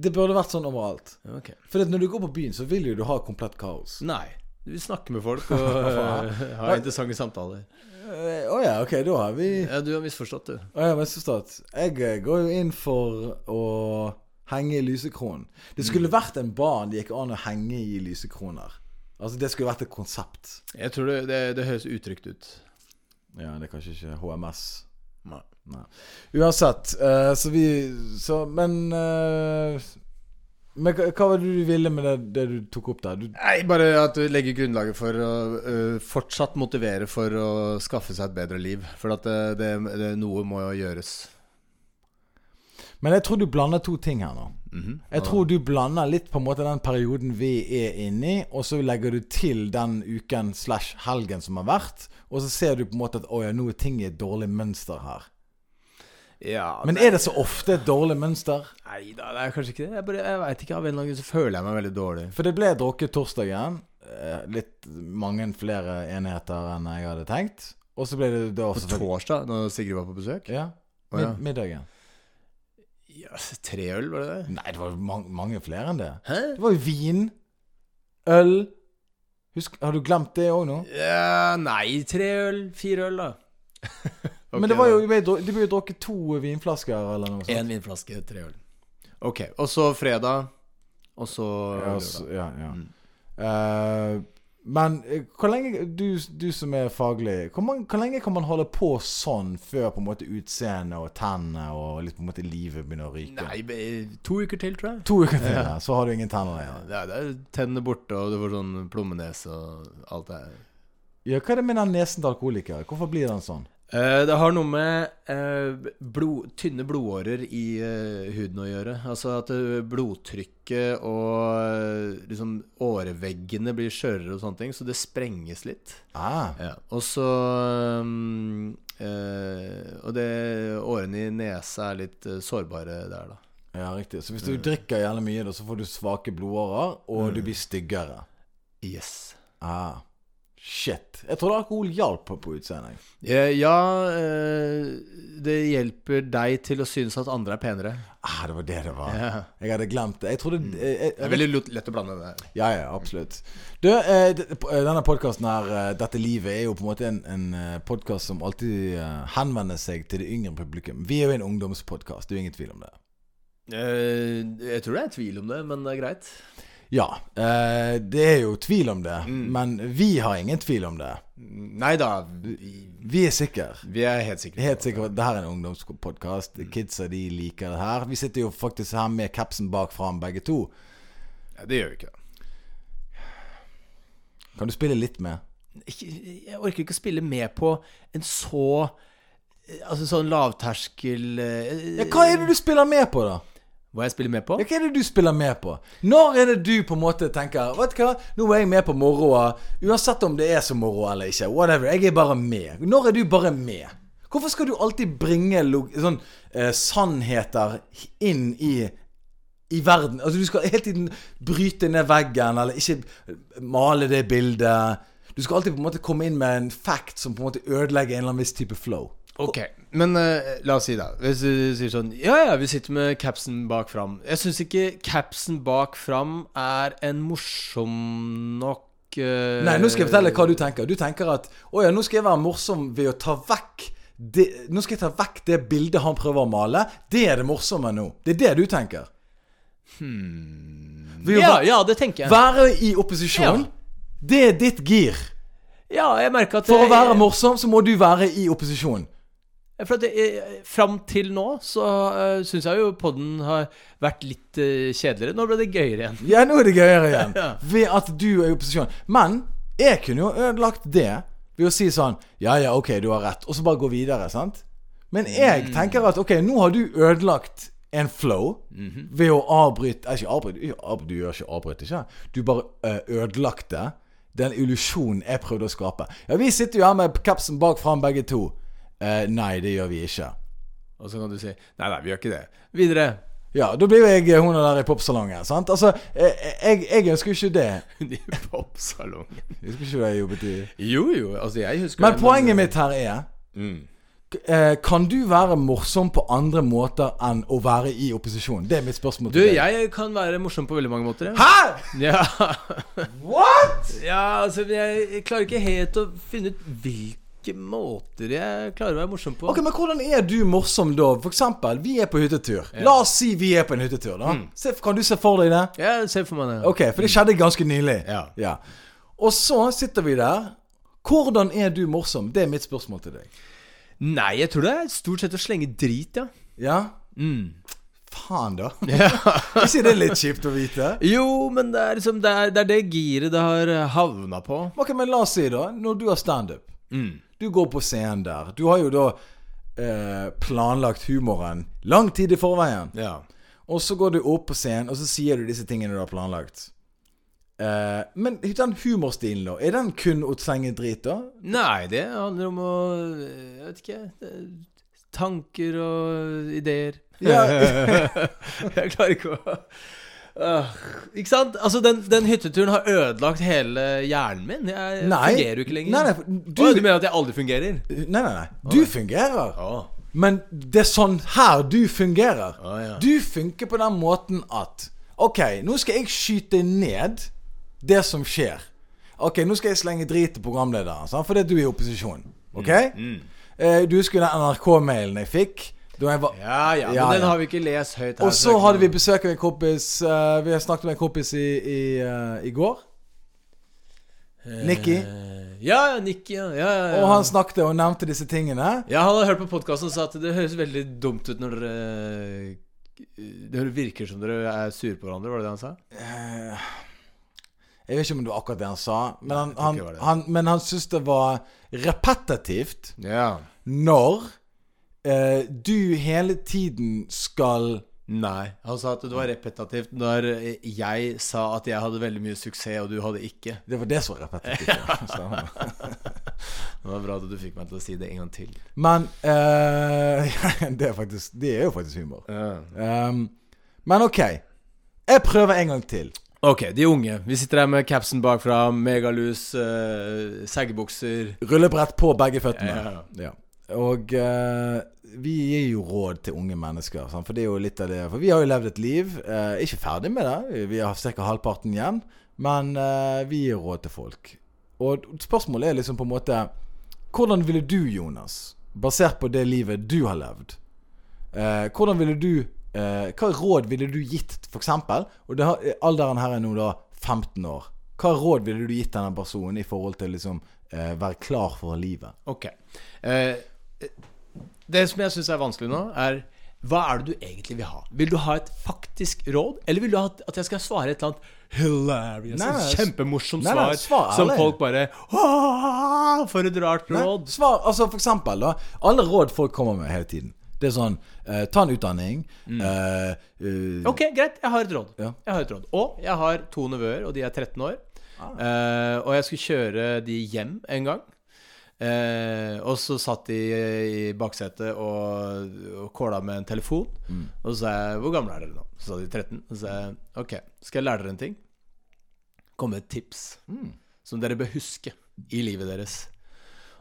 Det burde vært sånn overalt. Okay. For når du går på byen, så vil jo du ha komplett kaos. Nei. Du vil snakke med folk og eh, ha interessante samtaler. Å oh, ja, ok, da har vi Ja, du har misforstått, du. Oh, ja, misforstått. Jeg eh, går jo inn for å henge i lysekronen. Det skulle vært en barn det gikk an å henge i lysekroner. Altså, det skulle vært et konsept. Jeg tror det, det, det høres utrygt ut. Ja, det er kanskje ikke HMS. Nei. Nei. Uansett, uh, så vi Så, men eh, Men hva, hva var det du ville med det, det du tok opp der? Du, Nei, bare at du legger grunnlaget for å uh, fortsatt motivere for å skaffe seg et bedre liv. For at det, det, det, noe må jo gjøres. men jeg tror du blander to ting her nå. Mhm. Jeg tror du blander litt på en måte den perioden vi er inne i, og så legger du til den uken slash helgen som har vært, og så ser du på en måte at å ja, nå er ting i et dårlig mønster her. Ja, Men er det så ofte et dårlig mønster? Nei da, det er kanskje ikke det. Jeg, bare, jeg vet ikke. Av en eller annen grunn så føler jeg meg veldig dårlig. For det ble drukket torsdagen. eh, Litt mange flere enheter enn jeg hadde tenkt. Og så ble det da På torsdag, når Sigrid var på besøk? Ja, mid middagen. Ja, tre øl, var det det? Nei, det var man mange flere enn det. Hæ? Det var jo vin, øl Husk, Har du glemt det òg nå? Ja, nei, tre øl. Fire øl, da. Ok, Men det var jo, det ble jo drukket to vinflasker eller noe sånt. En vinflaske, tre øl. Ok. Og så fredag. Og så Ja, så, ja, ja. Mm. Uh, men eh, hvor lenge du, du som er faglig hvor, man, hvor lenge kan man holde på sånn før på en måte utseendet og tennene og litt på en måte livet begynner å ryke? Nei, to uker til, tror jeg. To uker til, ja. så har du ingen tenner igjen. Er, det er tennene borte, og du får sånn plommenes og alt det her. Ja, hva er det med den nesen til alkoholikere? Hvorfor blir den sånn? Eh, det har noe med eh, blod, tynne blodårer i eh, huden å gjøre. Altså at blodtrykket og liksom åreveggene blir skjørere og sånne ting, så det sprenges litt. Ah, Ja. Og så mm, eh, Og det årene i nesa er litt sårbare der, da. ja, riktig. Så hvis du drikker gjerne mye, da, så får du svake blodårer, og du blir styggere. Yes. Ah, shit. Jeg trodde alkohol hjalp på, på utseendet. Eh, ja, eh, det hjelper deg til å synes at andre er penere. Ah, det var det det var. Ja. Jeg hadde glemt det. Jeg trodde jeg, jeg, Det er veldig lett å blande det. Ja, ja, absolutt. Du, eh, denne podkasten her, Dette livet, er jo på en måte en, en podkast som alltid henvender seg til det yngre publikum. Vi er jo en ungdomspodkast, det er jo ingen tvil om det. Eh, jeg tror det er tvil om det, men det er greit. Ja. eh, det er jo tvil om det. Men vi har ingen tvil om det. Nei da, vi, Vi er sikre. vi er helt sikre. Helt sikre. det her er en ungdomspodkast. Kidsa de liker det her. Vi sitter jo faktisk her med capsen bak fram, begge to. Ja, det gjør vi ikke. Kan du spille litt med? Jeg orker ikke å spille med på en så Altså sånn lavterskel eh, Ja, hva er det du spiller med på, da? Hva jeg spiller med på? Ja, hva er det du spiller med på? Når er det du på en måte tenker Vet du hva, nå er jeg med på moroa. Uansett om det er så moro eller ikke. Whatever. Jeg er bare med. Når er du bare med? Hvorfor skal du alltid bringe sånn eh, sannheter inn i i verden. Altså Du skal hele tiden bryte ned veggen, eller ikke male det bildet. Du skal alltid på en måte komme inn med en fact som på en måte ødelegger en eller annen viss type flow. Ok, men uh, la oss si da Hvis du sier sånn Ja, ja, vi sitter med capsen bak fram. Jeg syns ikke capsen bak fram er en morsom nok uh, Nei, nå skal jeg fortelle hva du tenker. Du tenker at Å ja, nå skal jeg være morsom ved å ta vekk det, Nå skal jeg ta vekk det bildet han prøver å male. Det er det morsomme nå. Det er det du tenker. Hmm. Ja, ja, det tenker jeg. være i opposisjon, det er ditt gir. Ja, jeg merker at For å være morsom, så må du være i opposisjon. For at det, Fram til nå så uh, syns jeg jo podden har vært litt uh, kjedeligere. Nå ble det gøyere igjen. Ja, nå er det gøyere igjen. Ja. Ved at du er i opposisjon. Men jeg kunne jo ødelagt det ved å si sånn Ja, ja, ok, du har rett. Og så bare gå videre, sant? Men jeg tenker at ok, nå har du ødelagt en flow ved å avbryte eh, Ikke avbryte, du gjør ikke avbryte, ikke? Du bare eh, ødelagte den illusjonen jeg prøvde å skape. Ja, vi sitter jo her med capsen bak fram, begge to. Eh, nei, det gjør vi ikke. Og så kan du si Nei, nei, vi gjør ikke det. Videre. Ja, da blir jeg hun der i popsalongen, sant? Altså, eh, jeg, jeg ønsker ikke det. I popsalongen. Jeg husker ikke hva jeg jobbet i Jo, jo. Altså, jeg husker Men poenget mitt her er mm. eh, Kan du være morsom på andre måter enn å være i opposisjon? Det er mitt spørsmål Du, til deg. jeg kan være morsom på veldig mange måter. Ja. Hæ?! Ja. What?! ja, altså jeg, jeg klarer ikke helt å finne ut hvilke måter jeg klarer å være morsom på. Ok, Men hvordan er du morsom da? For eksempel, vi er på hyttetur. La oss si vi er på en hyttetur. da se, Kan du se for deg det? Jeg ser for meg det. Ok, For det skjedde ganske nylig. Ja. Og så sitter vi der. Hvordan er du morsom? Det er mitt spørsmål til deg. Nei, jeg tror det er stort sett å slenge drit, ja. Ja? Mm. Faen, da. Er ikke det er litt kjipt å vite? Jo, men det er liksom Det er det, er det giret det har eh, havna på. Ok, Men la oss si, da, når du har standup Mm. Du går på scenen der. Du har jo da eh, planlagt humoren lang tid i forveien. Ja. Og så går du opp på scenen, og så sier du disse tingene du har planlagt. Eh, men den humorstilen, da? Er den kun å slenge drit, da? Nei, det handler om å Jeg vet ikke eh, Tanker og ideer. Ja. jeg klarer ikke å Ah, Ikke sant? Altså, den, den hytteturen har ødelagt hele hjernen min. Jeg Nei. fungerer jo ikke lenger. Nei, nei, du- Å, du mener at jeg aldri fungerer? Nei, nei, nei. Du fungerer. Oh. Men det er sånn her du fungerer. Ja. Du funker på den måten at Ok, nå skal jeg skyte ned det som skjer. Ok, nå skal jeg slenge drit til programlederen, sant? fordi du er i opposisjon. Ok? Mm, Eh, du husker den NRK-mailen jeg fikk? Ja, ja, Ja, men den har vi ikke lest høyt her. Og så hadde vi besøk av en kompis uh, Vi har snakket med en kompis i, i, uh, i går. Nikki. Eh, Ja, Nikki. Ja, ja, ja. Og han snakket og nevnte disse tingene. Ja, han hadde hørt på podkasten og sa at det høres veldig dumt ut når dere Det virker som dere er sure på hverandre, var det det han sa? Jeg vet ikke om det var akkurat det han sa, men han, han, han, men han syntes det var repetitivt Ja. når eh, du hele tiden skal Nei. Han sa at det var repetitivt når jeg sa at jeg hadde veldig mye suksess, og du hadde ikke. Det var det som var repetitivt. ja. Det var bra at du fikk meg til å si det en gang til. Men uh, det, er faktisk, det er jo faktisk humor. Um, men ok. Jeg prøver en gang til. Ok, de unge. Vi sitter her med capsen bakfra, megalus, uh, seggebukser. Rullebrett på begge føttene. Ja. Ja. Og uh, vi gir jo råd til unge mennesker. Sant? For det er jo litt av det For vi har jo levd et liv. Uh, ikke ferdig med det. Vi har ca. halvparten igjen. Men uh, vi gir råd til folk. Og spørsmålet er liksom på en måte Hvordan ville du, Jonas, basert på det livet du har levd, hvordan ville du Hva råd ville du gitt, eksempel? Og det har, alderen her er nå da 15 år. Hva råd ville du gitt denne personen i forhold til liksom være klar for livet? Ok. Eh, det som jeg syns er vanskelig nå, er hva er det du egentlig vil ha? Vil du ha et faktisk råd, eller vil du ha at- jeg skal svare et eller annet hilarious, Nei, nei, kjempemorsomt nei, svar, svar som folk bare For et rart råd. Svar, altså for eksempel da Alle råd folk kommer med hele tiden Det er sånn eh, Ta en utdanning eh, uh, Ok, greit. Jeg har et råd. Ja. Jeg har et råd Og jeg har to nevøer, og de er 13 år. Eh, og jeg skulle kjøre de hjem en gang. Eh, og så satt de i baksetet og, og kåla med en telefon. Og så sa jeg 'Hvor gamle er dere nå?' Så sa de 13. Og så sa jeg 'Ok, skal jeg lære dere en ting?' Kom med et tips som dere bør huske i livet deres.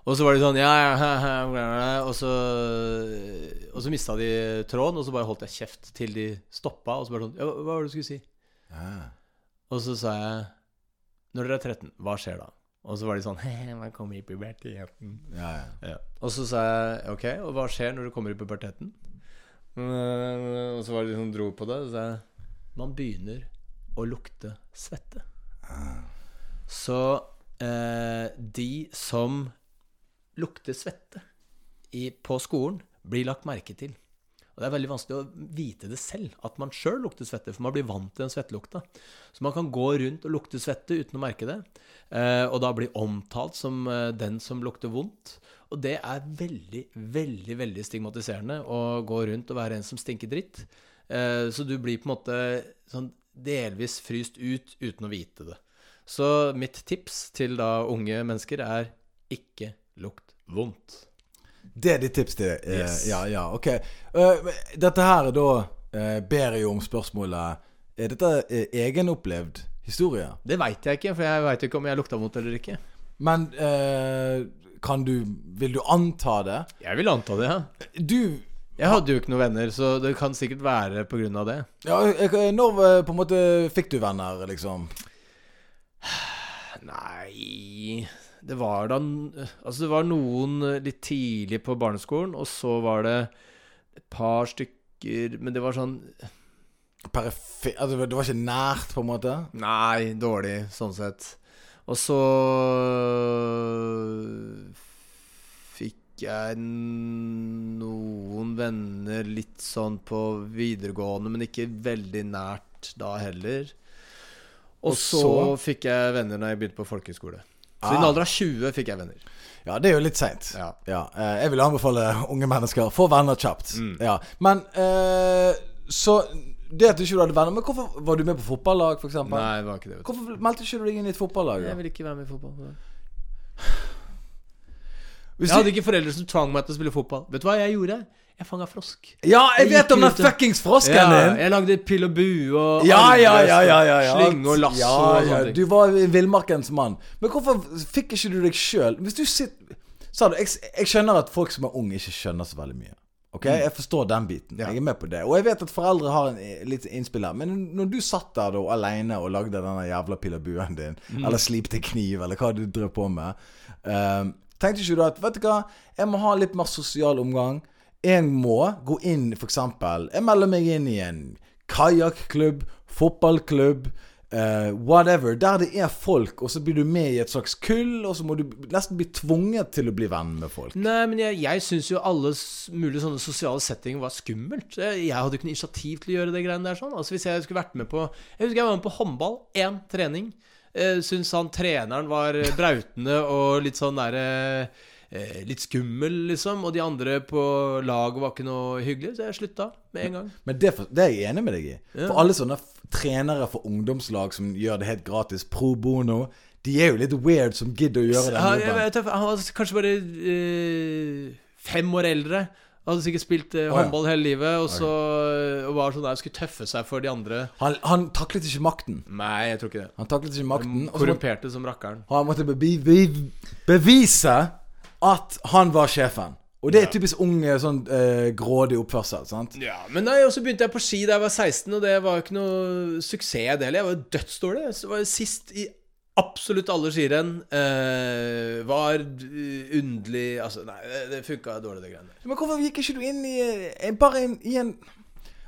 Og så var de sånn Ja, ja, ja, Og så Og så mista de tråden, og så bare holdt jeg kjeft til de stoppa. Og så bare sånn Ja, hva var det du skulle si? ja. Og så sa jeg Når dere er 13, hva skjer da? Og så var de sånn man kommer i puberteten. Ja, ja. Ja. Og så sa jeg ok, og hva skjer når du kommer i puberteten? Mm, Og så var det de som dro på det. Og så sa jeg man begynner å lukte svette. Så eh, de som lukter svette i, på skolen, blir lagt merke til. Og det er veldig vanskelig å vite det selv, at man sjøl lukter svette, for man blir vant til den svettelukta. Så man kan gå rundt og lukte svette uten å merke det, eh, og da bli omtalt som eh, den som lukter vondt. Og det er veldig, veldig veldig stigmatiserende å gå rundt og være en som stinker dritt. Eh, så du blir på en måte sånn delvis fryst ut uten å vite det. Så mitt tips til da unge mennesker er ikke lukt vondt. Det er ditt tips til det. Eh, Yes. Ja, ja, ok. Eh, dette her er da eh, ber jeg om spørsmålet Er dette egenopplevd historie? Det veit jeg ikke, for jeg veit ikke om jeg lukta vondt eller ikke. Men kan du Vil du anta det? Jeg vil anta det, ja. Du Jeg hadde jo ikke noen venner, så det kan sikkert være av det. ja, Når på en måte fikk du venner, liksom? Nei Det var da Altså, det var noen eh, litt tidlig på barneskolen, og så var det et par stykker Men det var sånn Perifer... altså, det var ikke nært, på en måte? Nei, dårlig, sånn sett. Og så fikk jeg noen venner litt sånn på videregående, men ikke veldig nært da heller. Og, Og så, så- fikk jeg venner når jeg begynte på folkehøyskole. Så i den alderen alder av 20 fikk jeg venner. Ja, det er jo litt seint. Ja. eh, jeg vil anbefale unge mennesker få venner kjapt. Mm. Ja. Men eh, Så det at du ikke hadde venner Men hvorfor var du med på fotballag, f.eks.? Nei, det var ikke det. Du. Hvorfor meldte ikke du deg inn i et fotballag? Jeg vil ikke være med i fotball. Hvis Jeg hadde ikke foreldre som tvang meg til å spille fotball. Vet du hva jeg gjorde? Jeg fanga frosk. ja, jeg Jeg vet om den fuckings frosken Ja, din! jeg lagde pil og bue og Ja, ja, ja, ja, og ja. Slinge og lasso ja, og sånne ting. Du var villmarkens mann. Men hvorfor fikk ikke du deg sjøl Hvis du sitter Sa du, jeg, jeg skjønner at folk som er unge, ikke skjønner så veldig mye. Ok, Jeg forstår den biten. Jeg er med på det. Og jeg vet at foreldre har en, eh, litt innspill her. Men når du satt der da aleine og lagde denne jævla pil og buen din, eller slipte kniv, eller hva du drev på med, eh, tenkte ikke du at Vet du hva, jeg må ha litt mer sosial omgang. Jeg må gå inn, eksempel Jeg melder meg inn i en kajakklubb, fotballklubb, Uh, whatever. Der det er folk, og så blir du med i et slags kull, og så må du nesten bli tvunget til å bli venn med folk. Nei, men jeg, jeg syns jo alle mulige sånne sosiale settinger var skummelt. Jeg, jeg hadde ikke noe initiativ til å gjøre det greiene der sånn. Altså Hvis jeg skulle vært med på Jeg husker jeg var med på håndball. Én trening. Eh, syns han treneren var eh, brautende og litt sånn derre eh, Litt skummel, liksom. Og de andre på laget var ikke noe hyggelig, så jeg slutta med en gang. Men det, det er jeg enig med deg i. Ja. For alle sånne trenere for ungdomslag som gjør det helt gratis, pro bono, de er jo litt weird som gidder å gjøre det. Ja, jeg han var kanskje bare øh, fem år eldre. Hadde sikkert spilt eh, håndball hele livet, og så og var sånn der skulle tøffe seg for de andre. Han, han taklet ikke makten. Nei, jeg tror ikke det. Han taklet ikke makten. Og så måtte, Korrumperte som rakkeren. han måtte bevi, bevi, bevise at han var sjefen. Og det er typisk ung, sånn eh, grådig oppførsel. sant? Ja, men nei, og så begynte jeg på ski da jeg var 16, og det var jo ikke noe suksess det heller. Jeg var jo dødsdårlig. Så var jeg sist i absolutt alle skirenn. Eh, var underlig Altså, nei, det, det funka dårlig, det greiene der. Men hvorfor gikk ikke du inn i eh, Bare inn, i en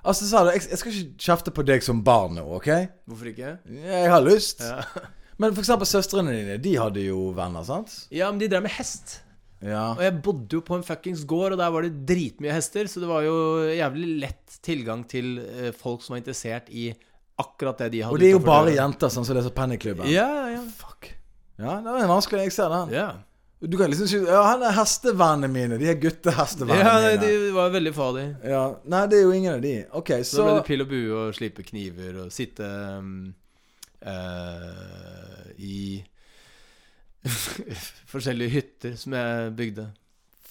Altså, sa du, jeg, jeg skal ikke kjefte på deg som barn nå, OK? Hvorfor ikke? Jeg har lyst. Ja. Men for eksempel søstrene dine, de hadde jo venner, sant? ja, men de drev med hest. Ja. Og jeg bodde jo på en fuckings gård, og der var det dritmye hester, så det var jo jævlig lett tilgang til eh, folk som var interessert i akkurat det de hadde. Og det er jo bare jenter, sånn som leser Pennyklubben. Ja, ja, Fuck. Ja, det er vanskelig. Jeg ser den. ja. Du kan liksom ikke Ja, han er hestevennene mine. De er guttehestevennene Ja, mine. de var veldig farlige. Ja, Nei, det er jo ingen av de. Ok, Så så da ble det pil og bue og slipe kniver og sitte um, uh, i forskjellige hytter som jeg bygde.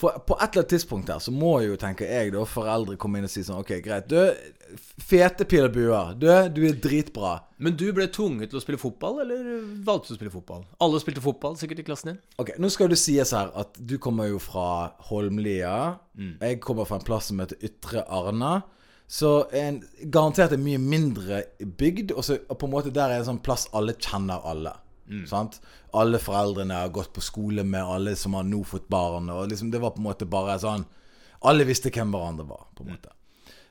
For, På et eller annet tidspunkt her så må jo, tenker jeg, da foreldre komme inn og si sånn Ok, greit. Du, fete pil og buer. Du, du er dritbra. Men du ble tvunget til å spille fotball, eller valgte du å spille fotball? Alle spilte fotball sikkert i klassen din? Ok, Nå skal det sies her at du kommer jo fra Holmlia. Mm. Jeg kommer fra en plass som heter Ytre Arna. Så en, garantert en mye mindre bygd. Og så på en måte der er en sånn plass alle kjenner alle. Mm. Sant? Alle foreldrene har gått på skole med alle som har nå fått barn. Og liksom det var på en måte bare sånn Alle visste hvem hverandre var. på en måte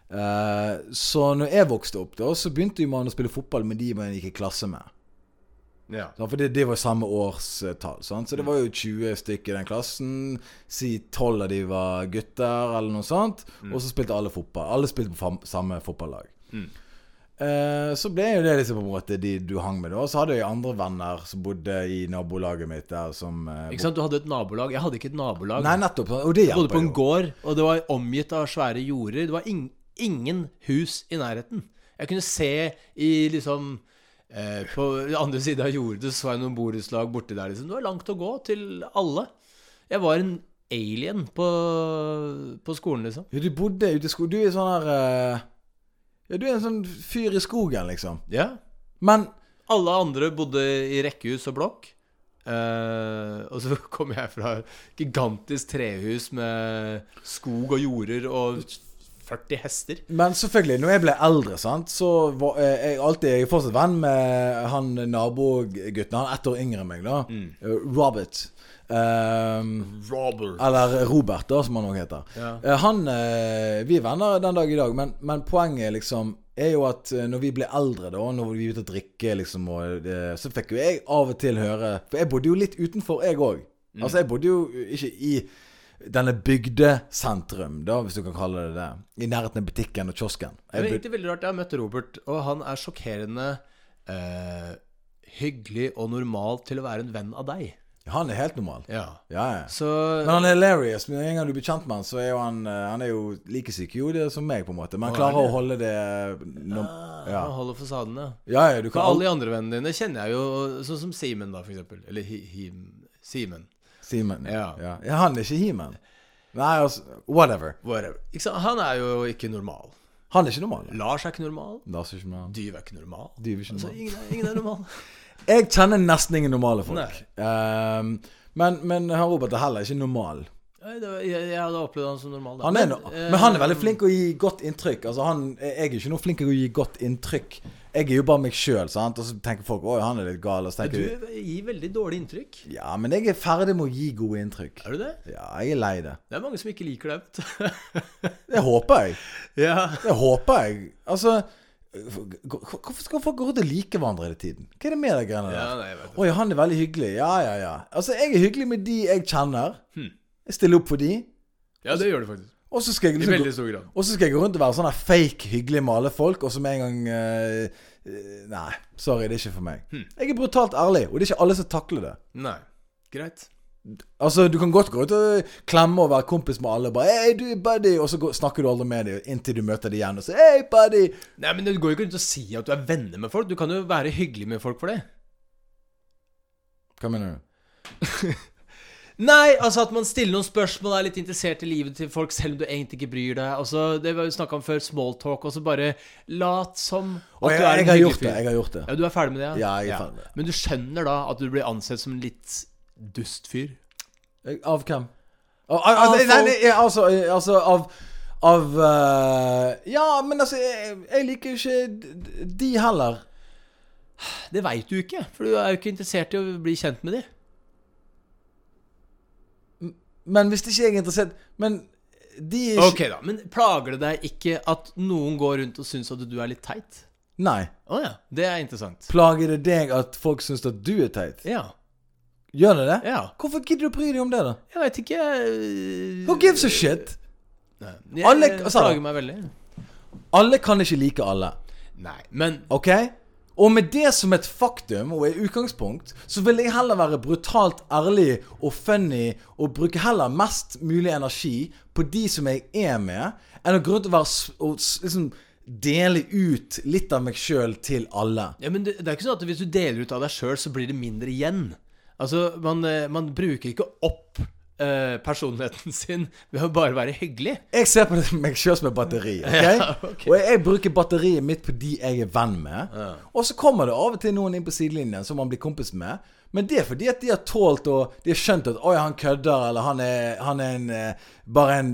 Uh, Så når jeg vokste opp, da så begynte man å spille fotball med de man gikk i klasse med. Ja. Ja, for det, det var samme årstall. Sant? Så det var jo 20 stykker i den klassen. Si 12 av de var gutter, eller noe sånt. Og så spilte alle fotball. Alle spilte på samme fotballag. Eh, så ble jo det liksom på en måte de du hang med. da Og så hadde jeg andre venner som bodde i nabolaget mitt der som uh, Ikke sant, Du hadde et nabolag. Jeg hadde ikke et nabolag. Nei, nettopp. Og det Jeg bodde på en jo. gård, og det var omgitt av svære jorder. Det var in ingen hus i nærheten. Jeg kunne se i liksom uh, På andre siden av jordet så jeg noen borettslag borti der. liksom Det var langt å gå til alle. Jeg var en alien på, på skolen, liksom. Ja, du bodde ute i skolen. Du er sånn her Ja, du er en sånn fyr i skogen, liksom. Ja. Men Alle andre bodde i rekkehus og blokk. Eh, og så kom jeg fra et gigantisk trehus med skog og jorder og 40 hester. Men selvfølgelig, når jeg ble eldre, sant, så var eh, jeg alltid Jeg er fortsatt venn med han nabogutten. Han er ett år yngre enn meg, da. Mm. Robert. Ehm, Robber. eller Robert, da, som han òg heter. Ja. Eh, han eh, Vi er venner den dag i dag, men, men poenget liksom er jo at eh, når vi ble eldre, da, når vi begynte å drikke, liksom, og, så fikk jo jeg av og til høre For jeg bodde jo litt utenfor, jeg òg. Altså, jeg bodde jo ikke i denne bygdesentrum, da, hvis du kan kalle det det. I nærheten av butikken og kiosken. Det er Jeg egentlig veldig rart. Jeg har møtt Robert, og han er sjokkerende eh, hyggelig og normal til å være en venn av deg. Han er helt normal. Ja. Ja, ja. Så Men han er hilarious. Med en gang du blir kjent med han, så er jo han eh, Han er jo like syk jo, det er som meg, på en måte. Men han klarer er å holde det no, ja. han holder fasaden, ja. ja, ja, du For alle de andre vennene dine kjenner jeg jo, sånn som Simen, da, for eksempel. Eller hi, him, Simen. Simen. Ja. Han er ikke He-Man. Nei, altså Whatever. Whatever. Han er jo ikke normal. Han er ikke normal. Lars er ikke normal. Lars er ikke normal. Dyv er ikke normal. Dyv er ikke Altså, normal. ingen, er, ingen er normal. Jeg kjenner nesten ingen normale folk. Um, men, men han Robert er heller ikke normal. Jeg, jeg hadde opplevd han som normal. Da. Han er eh, men han er veldig flink å gi godt inntrykk. Altså han, Jeg er ikke noe flink til å gi godt inntrykk. Jeg er jo bare meg sjøl, og så tenker folk at han er litt gal. Og så Men du gir veldig dårlig inntrykk. Ja, men jeg er ferdig med å gi gode inntrykk. Er du det? Ja, jeg er lei det. Det er mange som ikke liker deg. Det håper jeg. ja. Det håper jeg. Altså Hvorfor skal folk gå rundt og like hverandre hele tiden? Hva er det med de greiene ja, nei, jeg vet. Oi, han er veldig hyggelig. Ja, ja, ja. Altså, jeg er hyggelig med de jeg kjenner. Hmm. Jeg stiller opp for de. Ja, det gjør du faktisk. Og så skal liksom skal jeg gå rundt og være sånn fake hyggelig med alle folk, og så med en gang eh, Nei, sorry, det er ikke for meg. Hmm. Jeg er brutalt ærlig, og det er ikke alle som takler det. Nei. Greit. Altså, Du kan godt gå ut og klemme og være kompis med alle, og bare hey, du, buddy', og så går, snakker du aldri med dem inntil du møter dem igjen og sier hey, buddy'. Nei, men Du går jo ikke rundt og sier at du er venner med folk. Du kan jo være hyggelig med folk for det. Hva mener du? Nei, altså at man stiller noen spørsmål, er litt interessert i livet til folk, selv om du egentlig ikke bryr deg. Altså, Det var jo snakka om før, smalltalk, og så bare lat som at Og jeg, du er en jeg har gjort det. Jeg har gjort det. Ja, Du er ferdig med det? Ja, jeg er ferdig med det. Men du skjønner da at du blir ansett som litt dust fyr? Jeg- Av hvem? Av, av, av, nei, nei, altså, eh, altså av Av uh, Ja, men altså Jeg, jeg liker ikke de heller. Det veit du ikke, for du er jo ikke interessert i å bli kjent med de Men hvis ikke jeg er interessert Men de er ikke Ok, da. Men plager det deg ikke at noen går rundt og syns at du er litt teit? Nei. Å ja. Det er interessant. Plager det deg at folk syns at du er teit? Ja. Gjør det det? Ja. Hvorfor gidder du å bry deg om det, da? Jeg vet ikke øh, Who gives a shit? Nei. Jeg, Alle- altså plager meg veldig. Alle kan ikke like alle. Nei, men Ok? Og med det som et faktum og i utgangspunkt, så vil jeg heller være brutalt ærlig og funny og bruke heller mest mulig energi på de som jeg er med, enn å gå rundt og, være, og liksom dele ut litt av meg sjøl til alle. Ja, men det, det er ikke sånn at hvis du deler ut av deg sjøl, så blir det mindre igjen. Altså, man, eh, man bruker ikke opp eh, personligheten sin ved å bare være hyggelig. Jeg ser på det meg sjøl som et batteri. Okay? Ja, okay. Og jeg, jeg bruker batteriet mitt på de jeg er venn med. Og så kommer det av og til noen inn på sidelinjen som man blir kompis med. Men det er fordi at de har tålt og De har skjønt at 'oi, han kødder', eller 'han er, han er en, eh, bare en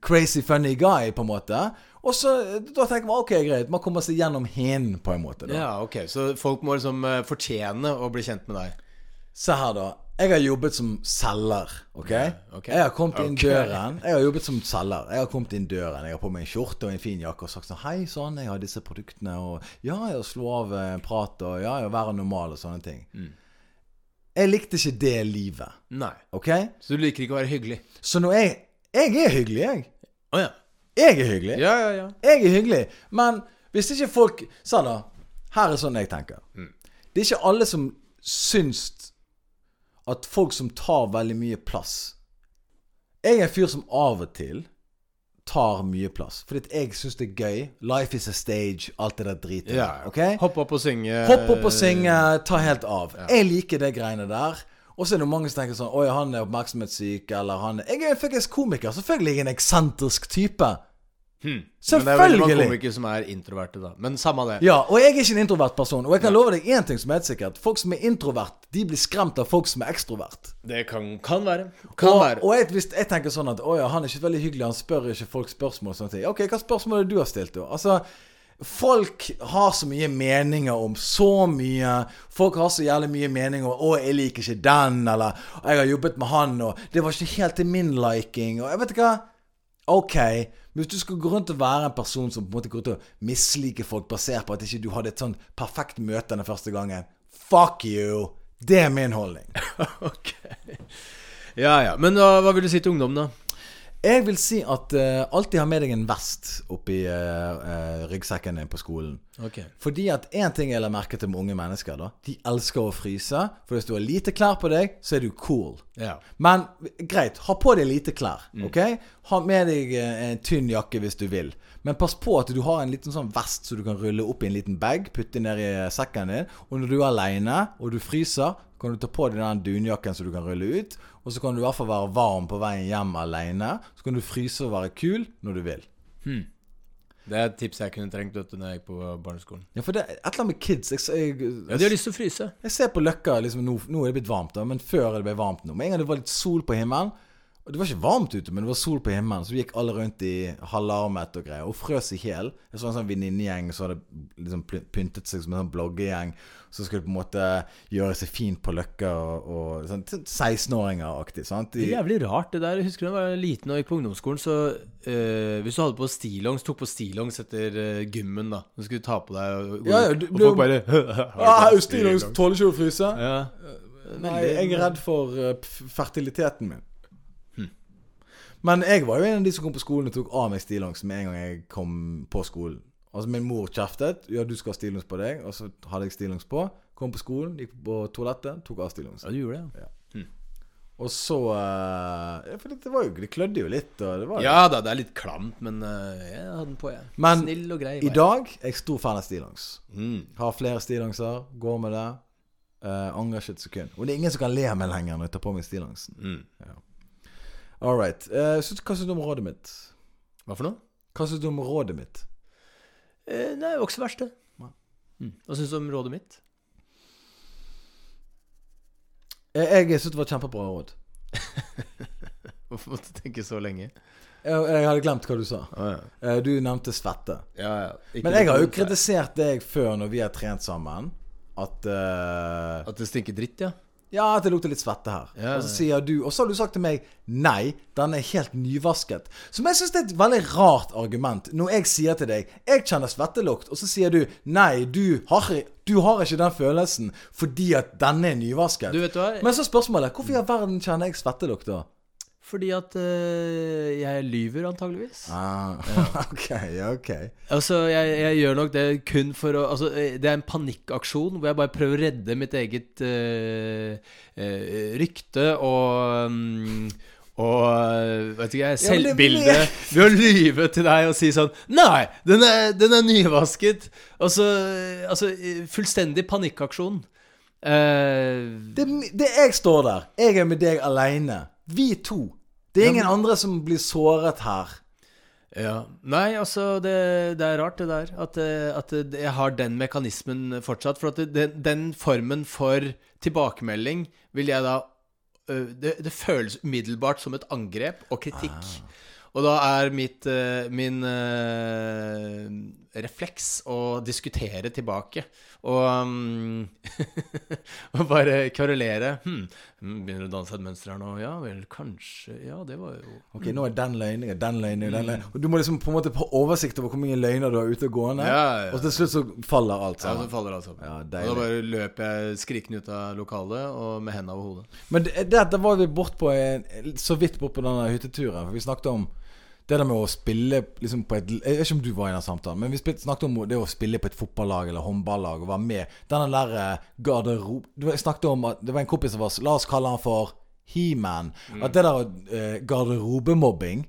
crazy funny guy', på en måte. Og så Da tenker man ok, greit. Man kommer seg gjennom hin, på en måte. da Ja, ok, Så folk må liksom fortjene å bli kjent med deg. Se her, da. Jeg har jobbet som selger. Ok? okay. Jeg har kommet inn okay. døren. Jeg har jobbet som selger. Jeg har kommet inn døren Jeg har på meg en skjorte og en fin jakke og sagt sånn Hei, sånn, jeg har disse produktene, og ja, jeg slå av eh, en prat, og ja, jeg være normal, og sånne ting. Mm. Jeg likte ikke det livet. Nei. Ok? Så du liker ikke å være hyggelig? Så når jeg Jeg er hyggelig, jeg. Å ja. Jeg er hyggelig. Ja, ja, ja. Jeg er hyggelig. Men hvis ikke folk Sa da. Her er sånn jeg tenker. Mm. Det er ikke alle som syns at folk som tar veldig mye plass Jeg er en fyr som av og til tar mye plass. Fordi jeg syns det er gøy. Life is a stage. Alt det der dritet. ja. der, ok? Hopp opp og synge. Hopp opp og synge, ta helt av. Jeg liker det greiene der. Og så er det mange som tenker sånn Oi, han er oppmerksomhetssyk, eller han Jeg er faktisk komiker. Selvfølgelig er jeg en eksentrisk type. Hmm. Men det er Selvfølgelig. komikere som er introverte, da. Men samme det. Ja, og jeg er ikke en introvert person. Og jeg kan love deg én ting som er helt sikkert. Folk som er introvert, de blir skremt av folk som er ekstrovert. Det kan, kan være. Kan og, være. og jeg, hvis jeg tenker sånn at Å ja, han er ikke veldig hyggelig, han spør ikke folk spørsmål og sånne ting. Ok, hva spørsmål er det du har stilt, da? Altså Folk har så mye meninger om så mye. Folk har så jævlig mye meninger om 'Å, jeg liker ikke den', eller 'Jeg har jobbet med han', og 'Det var ikke helt til min liking', og jeg vet ikke hva. Ok, hvis du skal gå rundt og være en person som på en måte går rundt og misliker folk basert på at ikke du hadde et sånn perfekt møte den første gangen Fuck you! Det er min holdning. ok. Ja, ja. Men hva, hva vil du si til ungdom, da? Jeg vil si at uh, alltid ha med deg en vest oppi uh, ryggsekken din på skolen. Ok. Fordi at én ting jeg la merke til med unge mennesker, da De elsker å fryse. For hvis du har lite klær på deg, så er du cool. Ja. Men greit, ha på deg lite klær. Ok? Ha med deg eh, en tynn jakke hvis du vil. Men pass på at du har en liten sånn vest så du kan rulle opp i en liten bag, putte ned i sekken din. Og når du er aleine og du fryser, kan du ta på deg den dunjakken så du kan rulle ut. Og så kan du i hvert fall være varm på veien hjem aleine. Så kan du fryse og være kul når du vil. Det er et tips jeg kunne trengt vet du, når jeg gikk på barneskolen. Ja, for det er et eller annet med kids. Jeg, jeg, Ja, De har lyst til å fryse. Jeg ser på Løkka liksom, nå, nå er det blitt varmt, da, men før det ble varmt nå. Med en gang det var litt sol på himmelen Og det var ikke varmt ute, men det var sol på himmelen, så vi gikk alle rundt i halvarmet og greier. Og frøs i hjel. Jeg så en sånn venninnegjeng som hadde liksom pyntet seg som en sånn bloggegjeng. Som skulle på en måte gjøre seg fint på Løkka og, og sånn 16-åringer-aktig. sant? Det er jævlig rart. det der Jeg husker da jeg var liten og gikk på ungdomsskolen, så øh, Hvis du hadde på stillongs, tok på stillongs etter øh, gymmen, da Du skulle ta på deg og, Ja, ja, du- og folk bare ah, Stillongs tåler ikke å fryse. Ja. Nei, jeg er redd for eh, fertiliteten min. Men jeg var jo en av de som kom på skolen og tok av meg stillongs med en gang jeg kom på skolen. Altså Min mor kjeftet. 'Ja, du skal ha stillongs på deg.' Og så hadde jeg stillongs på. Kom på skolen, gikk på toalettet, tok av stillongs. ja, du gjorde det. ja. Og så eh, ja, For det, var jo Det klødde jo litt. Det var. Ja da, det er litt klamt, men eh, jeg hadde den på, jeg. Men Snill og grei. I dag er jeg stor fan av stillongs. mm. Har flere stillongser, går med det. Uh, angrer ikke et sekund. Og det er ingen som kan le av meg lenger når jeg tar på meg stillongsen. Mm. All right. Uh, hva syns du om rådet mitt? Hva for noe? Hva syns du om rådet mitt? Eh, nei, det var ikke så verst, det. Mm. Hva syns du om rådet mitt? Jeg, jeg syns det var et kjempebra råd. Hvorfor måtte du tenke så lenge? Jeg, jeg hadde glemt hva du sa. Ah, ja. Eh, Du nevnte svette. Ja, ja. Men jeg har jo kritisert deg før når vi har trent sammen, at uh, At det stinker dritt, ja? Ja, at det lukter litt svette her. Ja. Og så sier du Og så har du sagt til meg Nei, den er helt nyvasket. Som jeg syns er et veldig rart argument. Når jeg sier til deg Jeg kjenner svettelukt, og så sier du Nei, du har, du har ikke den følelsen fordi at denne er nyvasket. Du vet hva? Men så er spørsmålet Hvorfor i all verden kjenner jeg svettelukt da? Fordi at eh, jeg lyver, antageligvis. Ah, ok, ok. Altså, jeg, jeg gjør nok det kun for å Altså, eh, det er en panikkaksjon hvor jeg bare prøver å redde mitt eget eh, eh, rykte og um, og vet ikke jeg, Ja, selvbilde ved å lyve til deg og si sånn Nei, den er, den er nyvasket. Og så Altså, eh, fullstendig panikkaksjon. Uh, Det, det jeg står der. Jeg er med deg aleine. Vi to. Det er ingen andre som blir såret her. Ja. Nei, altså, det, det er rart, det der. At, eh, at jeg har den mekanismen fortsatt. For at det, den, formen for tilbakemelding vil jeg da det, det føles umiddelbart som et angrep og kritikk. Og da er mitt, øh, min refleks å diskutere tilbake. Og, um, og bare kverulere. Hm, hm, begynner å danse et mønster her nå? Ja vel, kanskje Ja, det var jo Ok, nå er den løgnen, den løgnen, den løgnen. Og du må liksom på en måte ha oversikt over hvor mange løgner du har ute og gående. Ja, ja. Og til slutt så faller alt Ja, så faller alt sammen. Ja, og da bare løper jeg skrikende ut av lokalet og med hendene over hodet. Men det, det, da var vi bort på så vidt bort på denne hytteturen. For vi snakket om det der med å spille liksom på et Jeg vet ikke om du var i den samtalen, men vi snakket om det å spille på et fotballag eller håndballag og være med. Denne der eh, garderob... Du Jeg snakket om at det var en kompis av oss, la oss kalle han for He-Man. At det der eh, garderobemobbing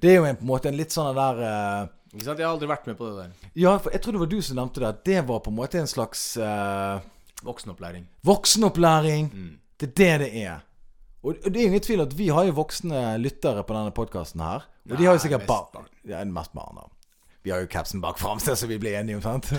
Det er jo en, på en måte en litt sånn der eh, Ikke sant? Jeg har aldri vært med på det der. Ja, for jeg tror det var du som nevnte det. At det var på en måte en slags eh, Voksenopplæring. voksenopplæring. Det er det det er. Og det er ingen tvil at vi har jo voksne lyttere på denne podkasten her. Og de har jo sikkert barn. Ja, mest barn, da. Vi har jo capsen bak framsted, så vi blir enige om, sant?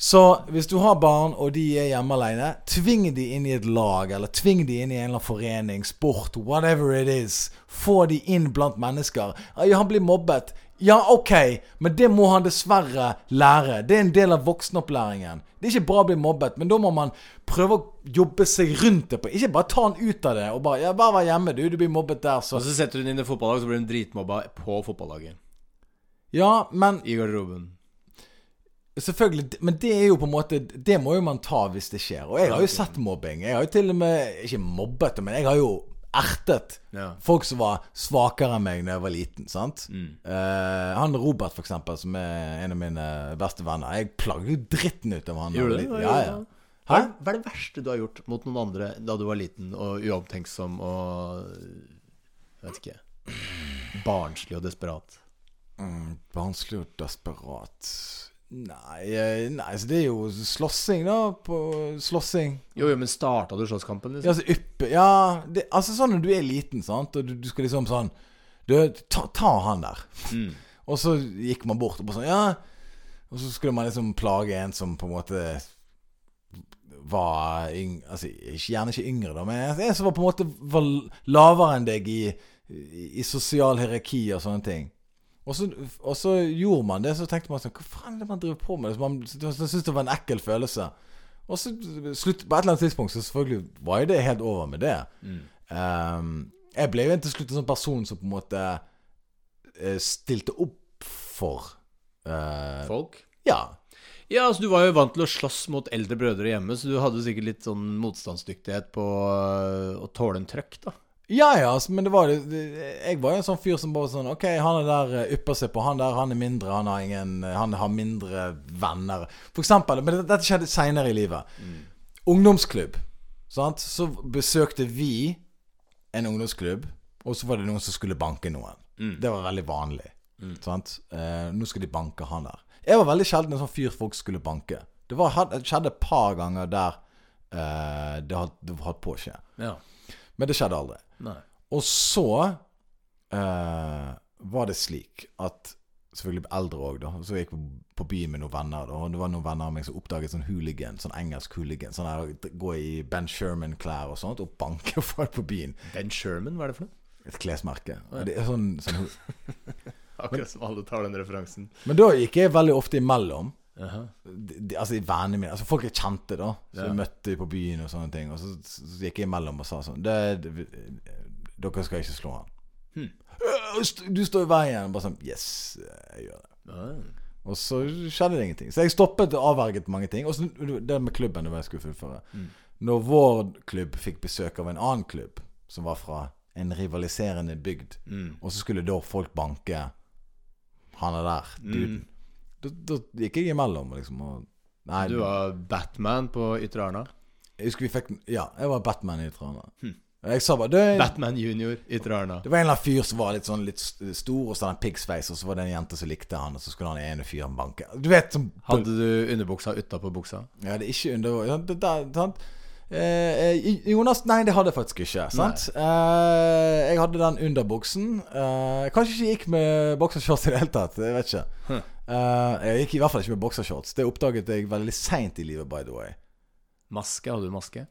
Så hvis du har barn, og de er hjemme alene, tving de inn i et lag, eller tving de inn i en eller annen forening, sport, whatever it is. Få de inn blant mennesker. Han blir mobbet. Ja, ok, men det må han dessverre lære. Det er en del av voksenopplæringen. Det er ikke bra å bli mobbet, men da må man prøve å jobbe seg rundt det. på Ikke bare ta han ut av det og bare Ja, bare vær hjemme, du. Du blir mobbet der, så Og så setter du den inn i fotballaget, så blir hun dritmobba på fotballaget. Ja, men I garderoben. Selvfølgelig, men det er jo på en måte Det må jo man ta hvis det skjer. Og jeg har jo sett mobbing. Jeg har jo til og med Ikke mobbet men jeg har jo ertet Ja. folk som var svakere enn meg da jeg var liten. sant? Mm. Eh, han Robert, for eksempel, som er en av mine beste venner. Jeg plagde jo dritten ut av han. Gjorde du det? Ja, ja. Hæ? Hva er, hva er det verste du har gjort mot noen andre da du var liten og uomtenksom og Jeg vet ikke Barnslig og desperat? Mm, Barnslig og desperat Nei, eh, nei, så det er jo slåssing, da. På slåssing. Jo, jo, men starta du slåsskampen, Ja, liksom? altså yppe Ja, det, altså sånn når du er liten, sant, og du, du skal liksom sånn Du, ta, ta han der. Mm. Og så gikk man bort og bare sånn Ja. Og så skulle man liksom plage en som på en måte var yng, altså, ikke, Gjerne ikke yngre, da, men en som var på en måte var lavere enn deg i, i, i sosial hierarki og sånne ting. Og så, og så gjorde man det, så tenkte man sånn Hva faen er det man driver på med? Så man syntes det var en ekkel følelse. Og så slutt, på et eller annet tidspunkt så selvfølgelig var jo det helt over med det. Ehm, jeg ble jo til slutt en sånn person som på en måte eh, stilte opp for uh, Folk? Ja. Ja, altså Du var jo vant til å slåss mot eldre brødre hjemme, så du hadde sikkert litt sånn motstandsdyktighet på øh, å tåle en trøkk, da. Ja, ja, altså, men det var det Jeg var jo en sånn fyr som bare sånn OK, han er der eh, ypper seg på han der, han er mindre, han har ingen Han har mindre venner. For eksempel, men dette skjedde seinere i livet. Ungdomsklubb. Sant? Så besøkte vi en ungdomsklubb, og så var det noen som skulle banke noen. Det var veldig vanlig. Sant? Eh, nå skal de banke han der. Jeg var veldig sjelden en sånn fyr folk skulle banke. Det, var, det skjedde et par ganger der eh, det hadde hatt på å skje. Ja. Men det skjedde aldri. Nei. Og så eh, var det slik at Selvfølgelig eldre òg, da. Så jeg gikk på, byen med noen venner. Da, og det var noen venner av meg som oppdaget sånn hooligan. Sånn engelsk hooligan. Sånn der, Gå i Ben Sherman-klær og sånt og banke folk på byen. Ben Sherman, hva er det for noe? Et klesmerke. Ja. det er sånn, sånn Akkurat som alle tar den referansen. Men da gikk jeg veldig ofte imellom. De, de, altså vennene mine Altså folk jeg kjente, da. Så Ja. møtte på byen og sånne ting. Og så, så, så gikk jeg imellom og sa sånn det, det, Dere skal ikke slå han. Hm. «Øh, Du står i veien. Bare sånn Yes, jeg gjør det. Ah. Og så skjedde det ingenting. Så jeg stoppet og avverget mange ting. Og så det med klubben det var jeg skulle fullføre. Mm. Når vår klubb fikk besøk av en annen klubb, som var fra en rivaliserende bygd, Mm. og så skulle da folk banke han er der, duden. Mm. Da, da gikk jeg imellom, liksom. Og, nei, Du var Batman på Ytre Arna. jeg husker vi fikk Ja, jeg var Batman i Trana. Hm. Jeg sa bare det, Batman junior Ytre Arna. det var en eller annen fyr som var litt sånn litt stor, og så hadde han pigsveis, og så var det en jente som likte han, og så skulle han ene fyren banke. Du vet som Hadde du underbuksa utapå buksa? Ja, det er ikke under? Eh, eh, Jonas Nei, det hadde jeg faktisk ikke. Sant? Eh, jeg hadde den under buksen. Eh, kanskje ikke gikk med boksershorts i det hele tatt. Jeg vet ikke. Hm. Eh, jeg gikk i hvert fall ikke med boksershorts. Det oppdaget jeg veldig seint i livet, by the way. Maske? Hadde du maske?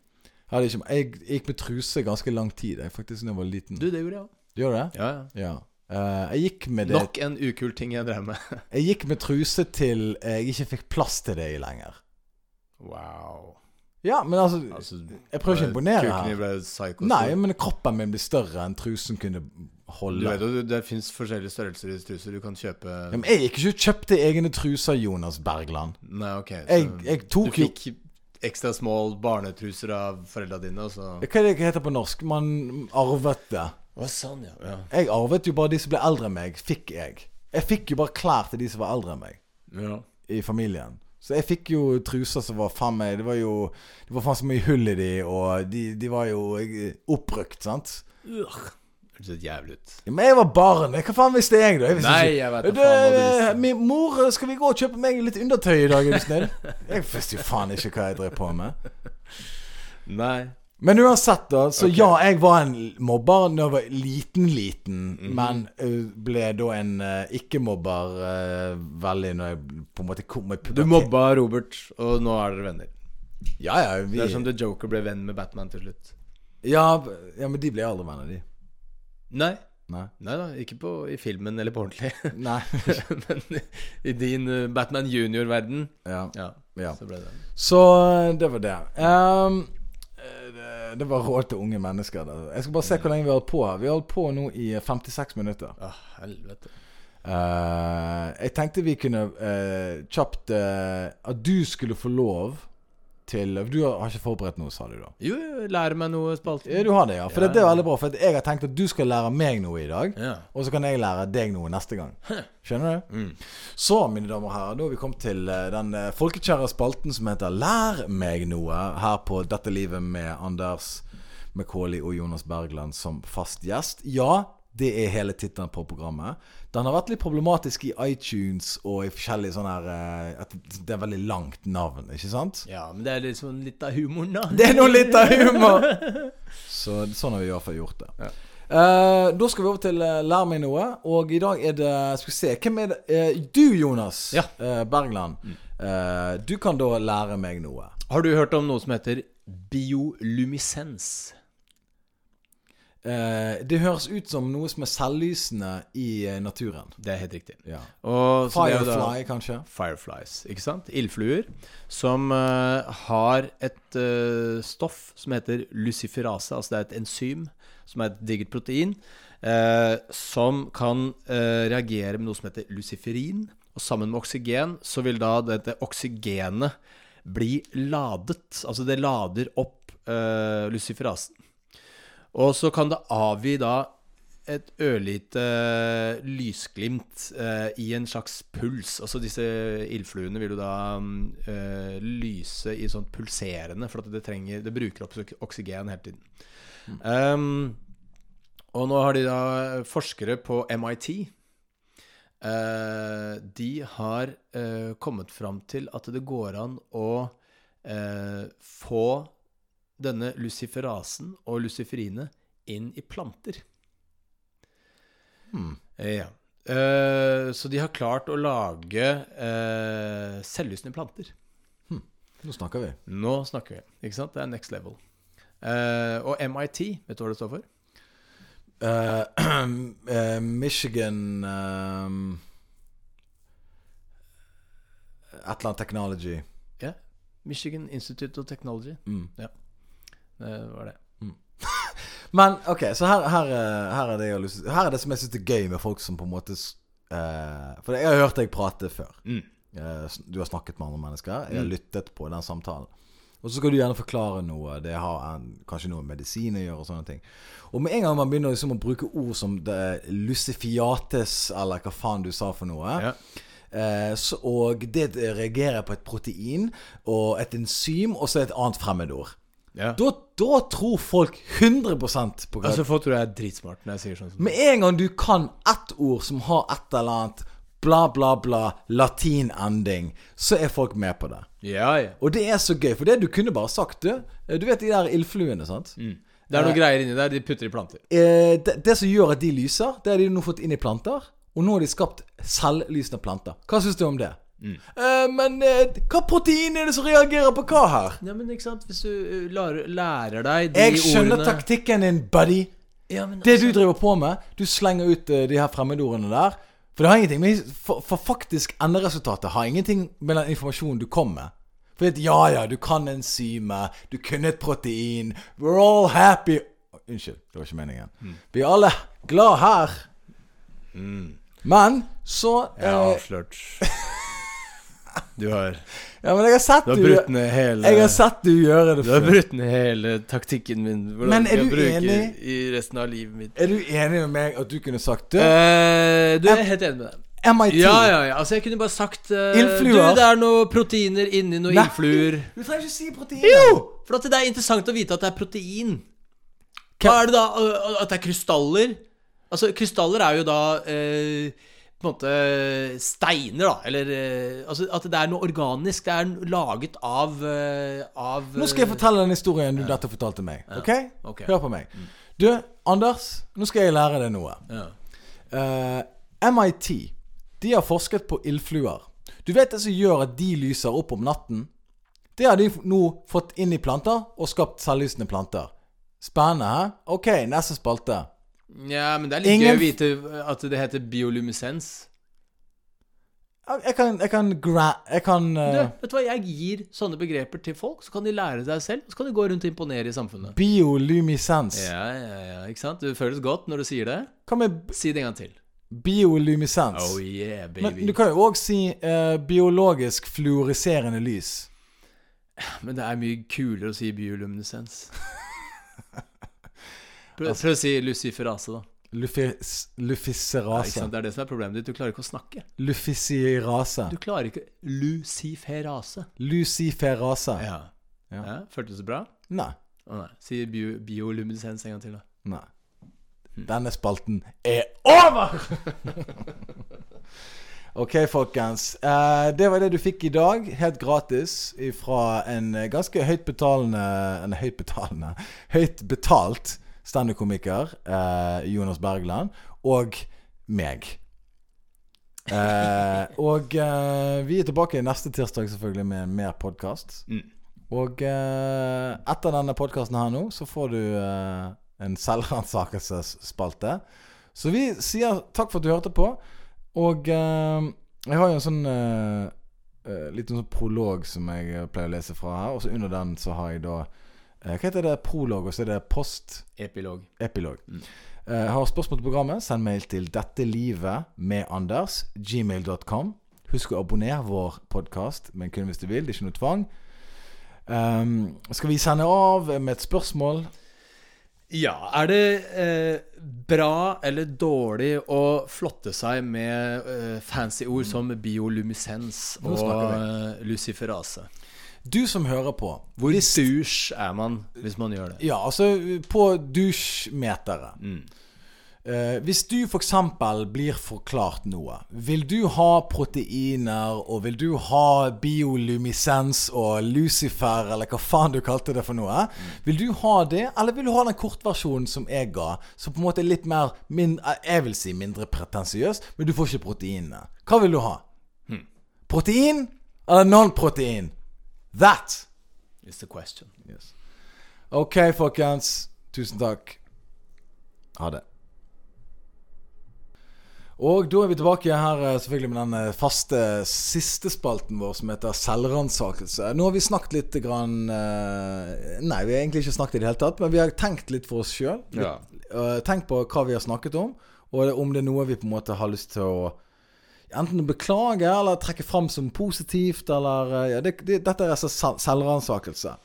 Hadde ikke, jeg gikk med truse ganske lang tid, jeg, faktisk, da jeg var liten. Du, det gjorde jeg òg. Gjør du det? Ja, ja. Ja. Uh, jeg gikk med det Nok en ukul ting jeg drev med. Jeg gikk med truse til jeg ikke fikk plass til det i lenger. Wow. Ja, men altså, Altså, Jeg prøver ikke å imponere her. Nei, men kroppen min blir større enn trusen kunne Du vet jo, det fins forskjellige størrelser i truser. Du kan kjøpe Ja, men jeg gikk ikke kjøpte egne truser, Jonas Bergland. Nei, ok. Jeg, jeg tok Du fikk ekstra small barnetruser av foreldra dine, og så Hva er det heter på norsk? Man arvet det. Å, sånn, ja. ja. Jeg arvet jo bare de som ble eldre enn meg, fikk jeg. Jeg fikk jo bare klær til de som var eldre enn meg ja. i familien. Så jeg fikk jo truser som var faen meg Det var jo Det var faen så mye hull i de, og de, de var jo opprykt, oppbrukt, sant? Ugh. Det høres jævlig ut. Ja, men jeg var barn. Hva faen visste jeg, da? Jeg visste Nei, jeg vet ikke. Du, faen hva du visste. Min mor, skal vi gå og kjøpe meg litt undertøy i dag, er du snill? Jeg visste jo faen ikke hva jeg drev på med. Nei. Men uansett, da. Så okay. ja, jeg var en mobber når jeg var liten-liten. Mhm. Men ble da en uh, ikke-mobber uh, veldig når jeg på en måte kom i Du mobba Robert, og nå er dere venner. Ja, ja, vi, Det er som The Joker ble venn med Batman til slutt. ja, ja, men de ble aldri venner, de. Nei. Nei. Nei da, ikke på, i filmen eller på ordentlig. Nei. Men i din uh, Batman junior-verden, ja. ja, ja. så ble det Så eh, det var det. Ehm, eh, det. Det var råd til unge mennesker. Da. Jeg skal bare se hvor lenge vi har holdt på. Vi har holdt på nå i 56 minutter. Å, helvete. uh, jeg tenkte vi kunne uh, kjapt At du skulle få lov til Du har, ikke forberedt noe, sa du da? Jo, lære meg noe, spalten. Ja, du har det, ja. For Ja, det er veldig bra. For jeg har tenkt at du skal lære meg noe i dag. Ja. Og så kan jeg lære deg noe neste gang. Skjønner du? Mm. Så, mine damer og herrer, nå har vi kommet til eh, den eh, folkekjære spalten som heter Lær meg noe, her på Dette livet med Anders McCauley og Jonas Bergland som fast gjest. Ja, det er hele tittelen på programmet. Den har vært litt problematisk i iTunes og i forskjellige sånne her eh, At det er veldig langt navn, ikke sant? ja, men det er liksom litt av humoren, da. Det er nå litt av humor! Så sånn har vi i hvert fall gjort det. Ja. Uh, da skal vi over til uh, Lær meg noe. Og i dag er det Skal vi se, hvem er det? uh, du, Jonas Ja. eh, Bergland. Eh, du kan da lære meg noe. Har du hørt om noe som heter biolumisens? Eh, det høres ut som noe som er selvlysende i eh, naturen. Det er helt riktig. Ja. Og, jo da- Firefly, kanskje? Fireflies, ikke sant? Ildfluer som eh, har et eh, stoff som heter luciferase. Altså det er et enzym som er et digert protein, eh, som kan eh, reagere med noe som heter luciferin. Og sammen med oksygen så vil da dette oksygenet bli ladet. Altså det lader opp luciferasen. Og så kan det avgi da et ørlite lysglimt eh, i en slags puls. Altså disse ildfluene vil jo da mm, eh, lyse i sånn pulserende, for at det, trenger, det bruker opp oksygen hele tiden. Um, og nå har de da forskere på MIT eh, De har eh, kommet fram til at det går an å eh, få denne luciferasen og luciferinet inn i planter. Hmm. Ja. Eh, så de har klart å lage eh, selvlysende planter. Nå snakker vi. Nå snakker vi. Ikke sant? Det er next level. Eh, og MIT, vet du hva det står for? Michigan eller annet technology. Ja. Michigan Institute of Technology. Mm. Det var det. Men ok, så her, her, er- her, er det jeg lyst Her er det som jeg syns er gøy med folk som på en måte eh, For jeg har hørt deg prate før. Mm. Uh, Du har snakket med andre mennesker. Jeg har Mm. lyttet på den samtalen. Og så skal du gjerne forklare noe. Det har en, kanskje noe med medisin å gjøre og sånne ting. Og med en gang man begynner liksom å bruke ord som det lucifiates, eller hva faen du sa for noe, Ja. eh, så, og det reagerer på et protein og et enzym, og så et annet fremmedord. Ja. Da, da tror folk 100% på hva Altså, folk tror jeg er dritsmart når jeg sier sånn. Med en gang du kan ett ord som har et eller annet bla, bla, bla, latin ending, så er folk med på det. Ja, ja. Og det er så gøy, for det du kunne bare sagt, du Du vet de der ildfluene, sant? Mm. Det er noen greier inni der de putter i planter. Eh, det, det som gjør at de lyser, det har de nå fått inn i planter. Og nå har de skapt selvlysende planter. Hva syns du om det? Eh, men uh, hva protein er det som reagerer på hva her? Ja, men ikke sant Hvis du uh, lærer, lærer deg de Jeg skjønner ordene taktikken din, buddy. ja, men Det altså, du driver på med, du slenger ut uh, de her fremmedordene der. For det har ingenting med For, for faktisk enderesultatet har ingenting med den informasjonen du kom med. For at, ja ja, du kan enzymet, du kunne et protein. We're all happy. Unnskyld, det var ikke meningen. Vi er alle glad her. Men så Jeg har eh, avslørt Du har Ja, men jeg har sett Du har du brutt ned hele Jeg har sett du gjøre det Du har brutt ned hele taktikken min. Hvordan Men er du enig? I resten av livet mitt. Er du enig med meg at du kunne sagt det? Uh, du er helt enig med deg. MIT Ja, ja, ja. Altså, jeg kunne bare sagt uh, Ildfluer. Du, det er noen proteiner inni noen influer ildfluer. Du trenger ikke si proteiner. Jo! For det er interessant å vite at det er protein. Hva er det da? At det er krystaller? Altså, krystaller er jo da eh, på en måte steiner, da. Eller eh, Altså at det er noe organisk. Det er laget av, eh, av Nå skal jeg fortelle den historien du dette fortalte meg. Ok? Ok. Hør på meg. Du, Anders, nå skal jeg lære deg noe. ja. Uh, MIT de har forsket på ildfluer. Du vet det som gjør at de lyser opp om natten? Det har de nå fått inn i planter og skapt selvlysende planter. Spennende, hæ? Ok, neste spalte. Ja, men det er litt Ingen gøy å vite at det heter biolumisens. Jeg kan Jeg kan, gra jeg kan Du, eh, vet du hva, Jeg gir sånne begreper til folk, så kan de lære seg selv. Så kan de gå rundt og imponere i samfunnet. Biolumisens. Ja, ja, ja, ikke sant? Det føles godt når du sier det. Hva med Si det en gang til. biolumisens? Oh yeah, Men du kan jo òg si uh, biologisk fluoriserende lys. Men det er mye kulere å si bioluminescens. Prøv, prøv å si luciferase, da. Lufis, lufiserase. Det er det som er problemet ditt. Du klarer ikke å snakke. Lufisirase. Du klarer ikke Luciferase. Luciferase. Ja. Ja. ja. Føltes det bra? Nei. Å nei. Si bio, bioluminescens en gang til, da. Nei. Denne spalten er over! ok, folkens. Eh, det var det du fikk i dag. Helt gratis fra en ganske høyt betalende En høyt betalende Høyt betalt standup-komiker, eh, Jonas Bergland, og meg. Eh, og eh, vi er tilbake neste tirsdag selvfølgelig med mer podkast. Mm. Og eh, etter denne podkasten her nå, så får du eh, en selvransakelsesspalte. Så vi sier takk for at du hørte på. Og eh, jeg har jo en sånn liten sånn prolog som jeg pleier å lese fra her. Og så under den så har jeg da Hva heter det? Prolog, og så er det post Epilog. Epilog. Mm. Uh, har spørsmål til programmet, send mail til 'Dette livet med Anders', gmail.com. Husk å abonnere vår podkast, men kun hvis du vil. Det er ikke noe tvang. Um, skal vi sende av med et spørsmål? Ja, er det eh, bra eller dårlig å flotte seg med eh, fancy ord som biolumisens og eh, luciferase? Du som hører på Hvor douche er man hvis man gjør det? Ja, altså på dusjmeteret. Mm. Eh, hvis du f.eks. blir forklart noe, vil du ha proteiner, og vil du ha biolumisens og Lucifer, eller hva faen du kalte det for noe? Vil du ha det, eller vil du ha den kortversjonen som jeg ga, som på en måte er litt mer min, eh, Jeg vil si mindre pretensiøs, men du får ikke proteinene. Hva vil du ha? Protein eller non-protein? That! is the question. Yes. Ok, folkens. Tusen takk. Ha det. Og da er vi tilbake her eh, selvfølgelig med den eh, faste siste spalten vår som heter selvransakelse. Nå har vi snakket litt grann eh, Nei, vi har egentlig ikke snakket i det hele tatt, men vi har tenkt litt for oss sjøl. Ja. Tenkt på hva vi har snakket om, og om det er noe vi på en måte har lyst til å enten beklage eller trekke fram som positivt, eller eh, ja, det, det, Dette er altså selvransakelse.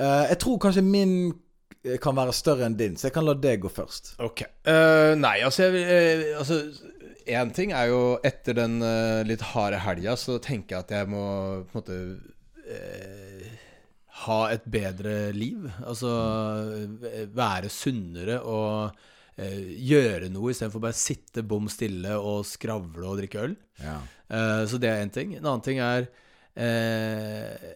Uh, jeg tror kanskje min eh, kan være større enn din, så jeg kan la det gå først. Ok. Uh, nei, altså, jeg, eh, altså ting er jo Etter den uh, litt harde helga, så tenker jeg at jeg må på en måte eh, ha et bedre liv. Altså eh, være sunnere og eh, gjøre noe istedenfor bare sitte bom stille og skravle og drikke øl. Ja. Eh, så det er én ting. En annen ting er eh,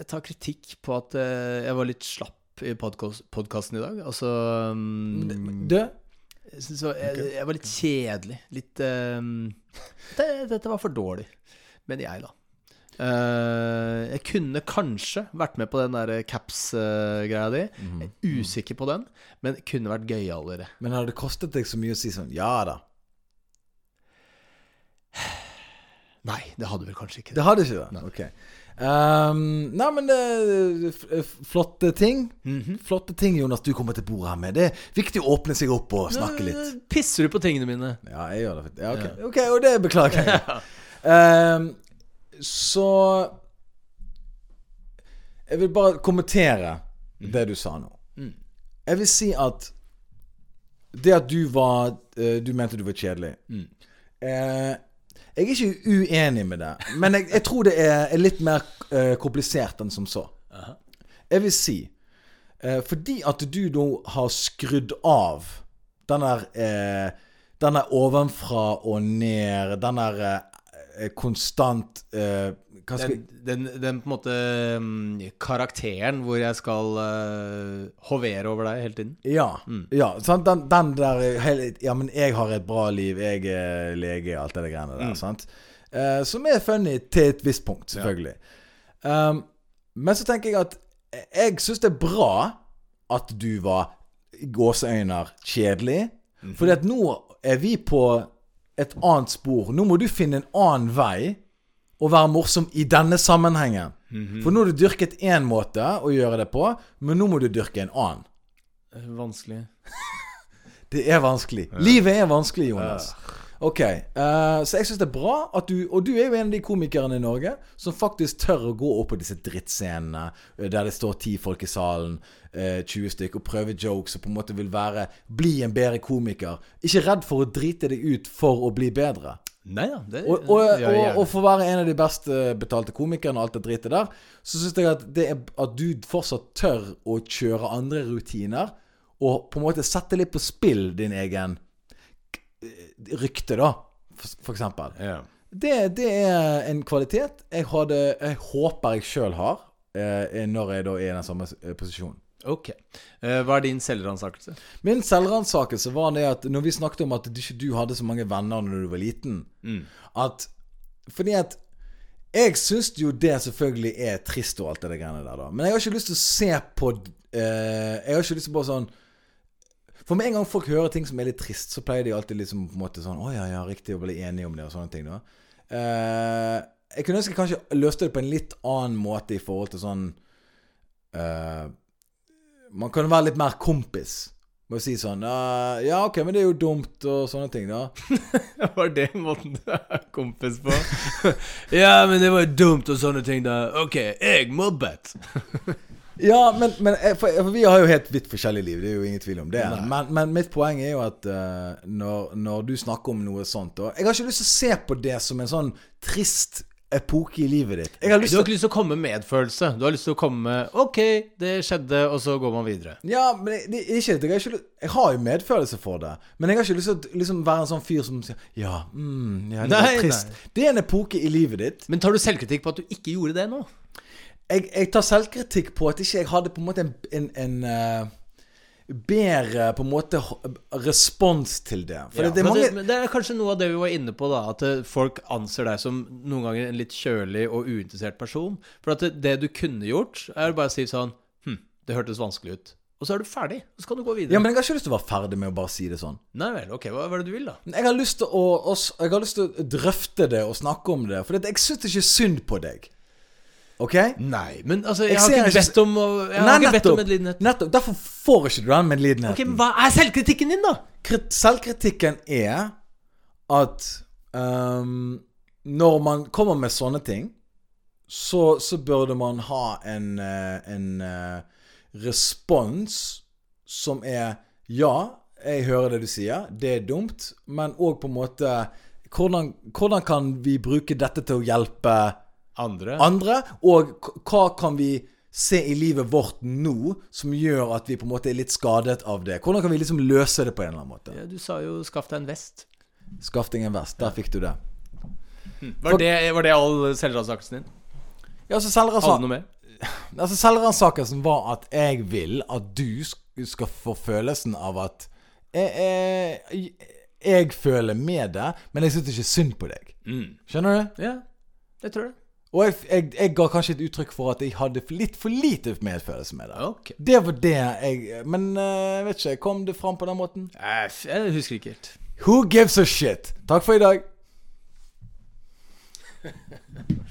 Jeg tar kritikk på at eh, jeg var litt slapp i podkasten i dag. Altså um, Du, var, jeg, jeg var litt kjedelig. Litt um, det, Dette var for dårlig, Men jeg, da. Eh, jeg kunne kanskje vært med på den der caps-greia di. Jeg er usikker på den, men kunne vært gøyalere. men har det kostet deg så mye å si sånn Ja da. Nei, det hadde vel kanskje ikke Det det. hadde ikke det? Ok. Um, nei, men det er f- Flotte ting. Mhm. Flotte ting, Jonas, du kommer til bordet her med. Det er viktig å åpne seg opp og snakke litt. Eh, Pisser du på tingene mine? Ja, jeg gjør det. Ja, ok, ok, og det beklager jeg. Ehm, så Jeg vil bare kommentere det du sa nå. Mm. Jeg vil si at det at du var eh, Du mente du var kjedelig. Mm. Eh, jeg er ikke uenig med det, men jeg, jeg tror det er, er litt mer eh, komplisert enn som så. Aha. Jeg vil si eh, Fordi at du nå har skrudd av den der Den der ovenfra og ned Den der konstant uh, Den, den, den på en måte um, karakteren hvor jeg skal uh, hovere over deg hele tiden. Ja. Mm. ja sant? Den, den der eh, hele, Ja, men jeg har et bra liv, jeg er lege, alt det greiene der. Mm. Sant? Uh, som er funny til et visst punkt, selvfølgelig. Um, men så tenker jeg at jeg syns det er bra at du var gåseøyner kjedelig. Mhm. Fordi at nå er vi på et annet spor. Nå må du finne en annen vei og være morsom i denne sammenhengen. Mhm. For nå har du dyrket én måte å gjøre det på, men nå må du dyrke en annen. Vanskelig. Det er vanskelig. Livet er vanskelig, Jonas. Ok, uh, Så jeg syns det er bra at du Og du er jo en av de komikerne i Norge som faktisk tør å gå opp på disse drittscenene eh, der det står ti folk i salen, uh, 20 stykk, og prøve jokes og på en måte vil være Bli en bedre komiker. Ikke redd for å drite deg ut for å bli bedre. Nei da, det Og, og, og, og for å være en av de best eh, betalte komikerne og alt det dritet der, så syns jeg at, det er, at du fortsatt tør å kjøre andre rutiner, og på en måte sette litt på spill din egen eh, rykte, da, for, for eksempel. Yeah. Det, det er en kvalitet jeg, hadde, jeg håper jeg sjøl har, eh, når jeg da er i den samme eh, posisjonen. Ok. Eh, hva er din selvransakelse? Min selvransakelse var det at når vi snakket om at du ikke du hadde så mange venner når du var liten Mm. At Fordi at jeg syns jo det selvfølgelig er trist og alt det greiene der, da. Men jeg har ikke lyst til å se på eh, Jeg har ikke lyst til å bare sånn For med en gang folk hører ting som er litt trist, så pleier de alltid liksom på en måte sånn Å ja, ja, riktig, å bli enige om det og sånne ting, da. uh, jeg kunne ønske jeg kanskje løste det på en litt annen måte i forhold til sånn uh, Man kan være litt mer kompis. Må si sånn uh, Ja, ok, men det er jo dumt og sånne ting, da. Var det måten du er kompis på? ja, men det var jo dumt og sånne ting, da. Ok, jeg mobbet. Ja, men, men eh, for, for vi har jo helt vidt forskjellige liv, det er jo ingen tvil om det. Men, men mitt poeng er jo at uh, når, når du snakker om noe sånt og Jeg har ikke lyst til å se på det som en sånn trist epoke i livet ditt. Har Du har ikke lyst til å komme med medfølelse. Du har lyst til å komme med Ok, det skjedde, og så går man videre. Ja, men det, det, ikke, jeg, har ikke, jeg har jo medfølelse for det. Men jeg har ikke lyst til å liksom være en sånn fyr som sier Ja, mm, ja det er trist. Nei. Det er en epoke i livet ditt. Men tar du selvkritikk på at du ikke gjorde det nå? Jeg, jeg tar selvkritikk på at ikke jeg hadde på en måte en, en, en uh, bedre på en måte respons til det. For Ja, det, det er mange det, det er kanskje noe av det vi var inne på, da. At eh, folk anser deg som noen ganger en litt kjølig og uinteressert person. For at det, det du kunne gjort, er bare å si sånn Hm, det hørtes vanskelig ut. og så er du ferdig. Så kan du gå videre. Ja, men jeg har ikke lyst til å være ferdig med å bare si det sånn. Nei vel, ok, hva, hva er det du vil, da? Jeg har lyst til å, å, jeg har lyst til å drøfte det og snakke om det, for jeg syns ikke synd på deg. OK? Nei, men altså, jeg, Jeg har ikke bedt om jeg Jeg har ikke bedt om medlidenhet. nettopp. Derfor får ikke du den medlidenheten. Ok, men Hva er selvkritikken din, da? Krit- Selvkritikken er at um, når man kommer med sånne ting, så, så burde man ha en, eh, en uh, respons som er Ja, jeg hører det du sier, det er dumt, men òg på en måte hvordan, hvordan kan vi bruke dette til å hjelpe Andre? andre? Og hva kan vi se i livet vårt nå som gjør at vi på en måte er litt skadet av det? Hvordan kan vi liksom løse det på en eller annen måte? ja, du sa jo 'skaff deg en vest'. Skaff deg en vest. Der fikk du det. Var det, var det all selvransakelsen din? Ja, altså Hadde du noe mer? altså Selvransakelsen var at jeg vil at du skal få følelsen av at jeg, jeg, jeg føler med deg, men jeg syns ikke synd på deg. Skjønner du? Ja, jeg tror det. Og jeg, jeg, jeg ga kanskje et uttrykk for at jeg hadde litt for lite medfølelse med det. Okay. Det var det jeg Men eh, jeg vet ikke, kom det fram på den måten? Eh, Jeg husker ikke helt. Who gives a shit? Takk for i dag.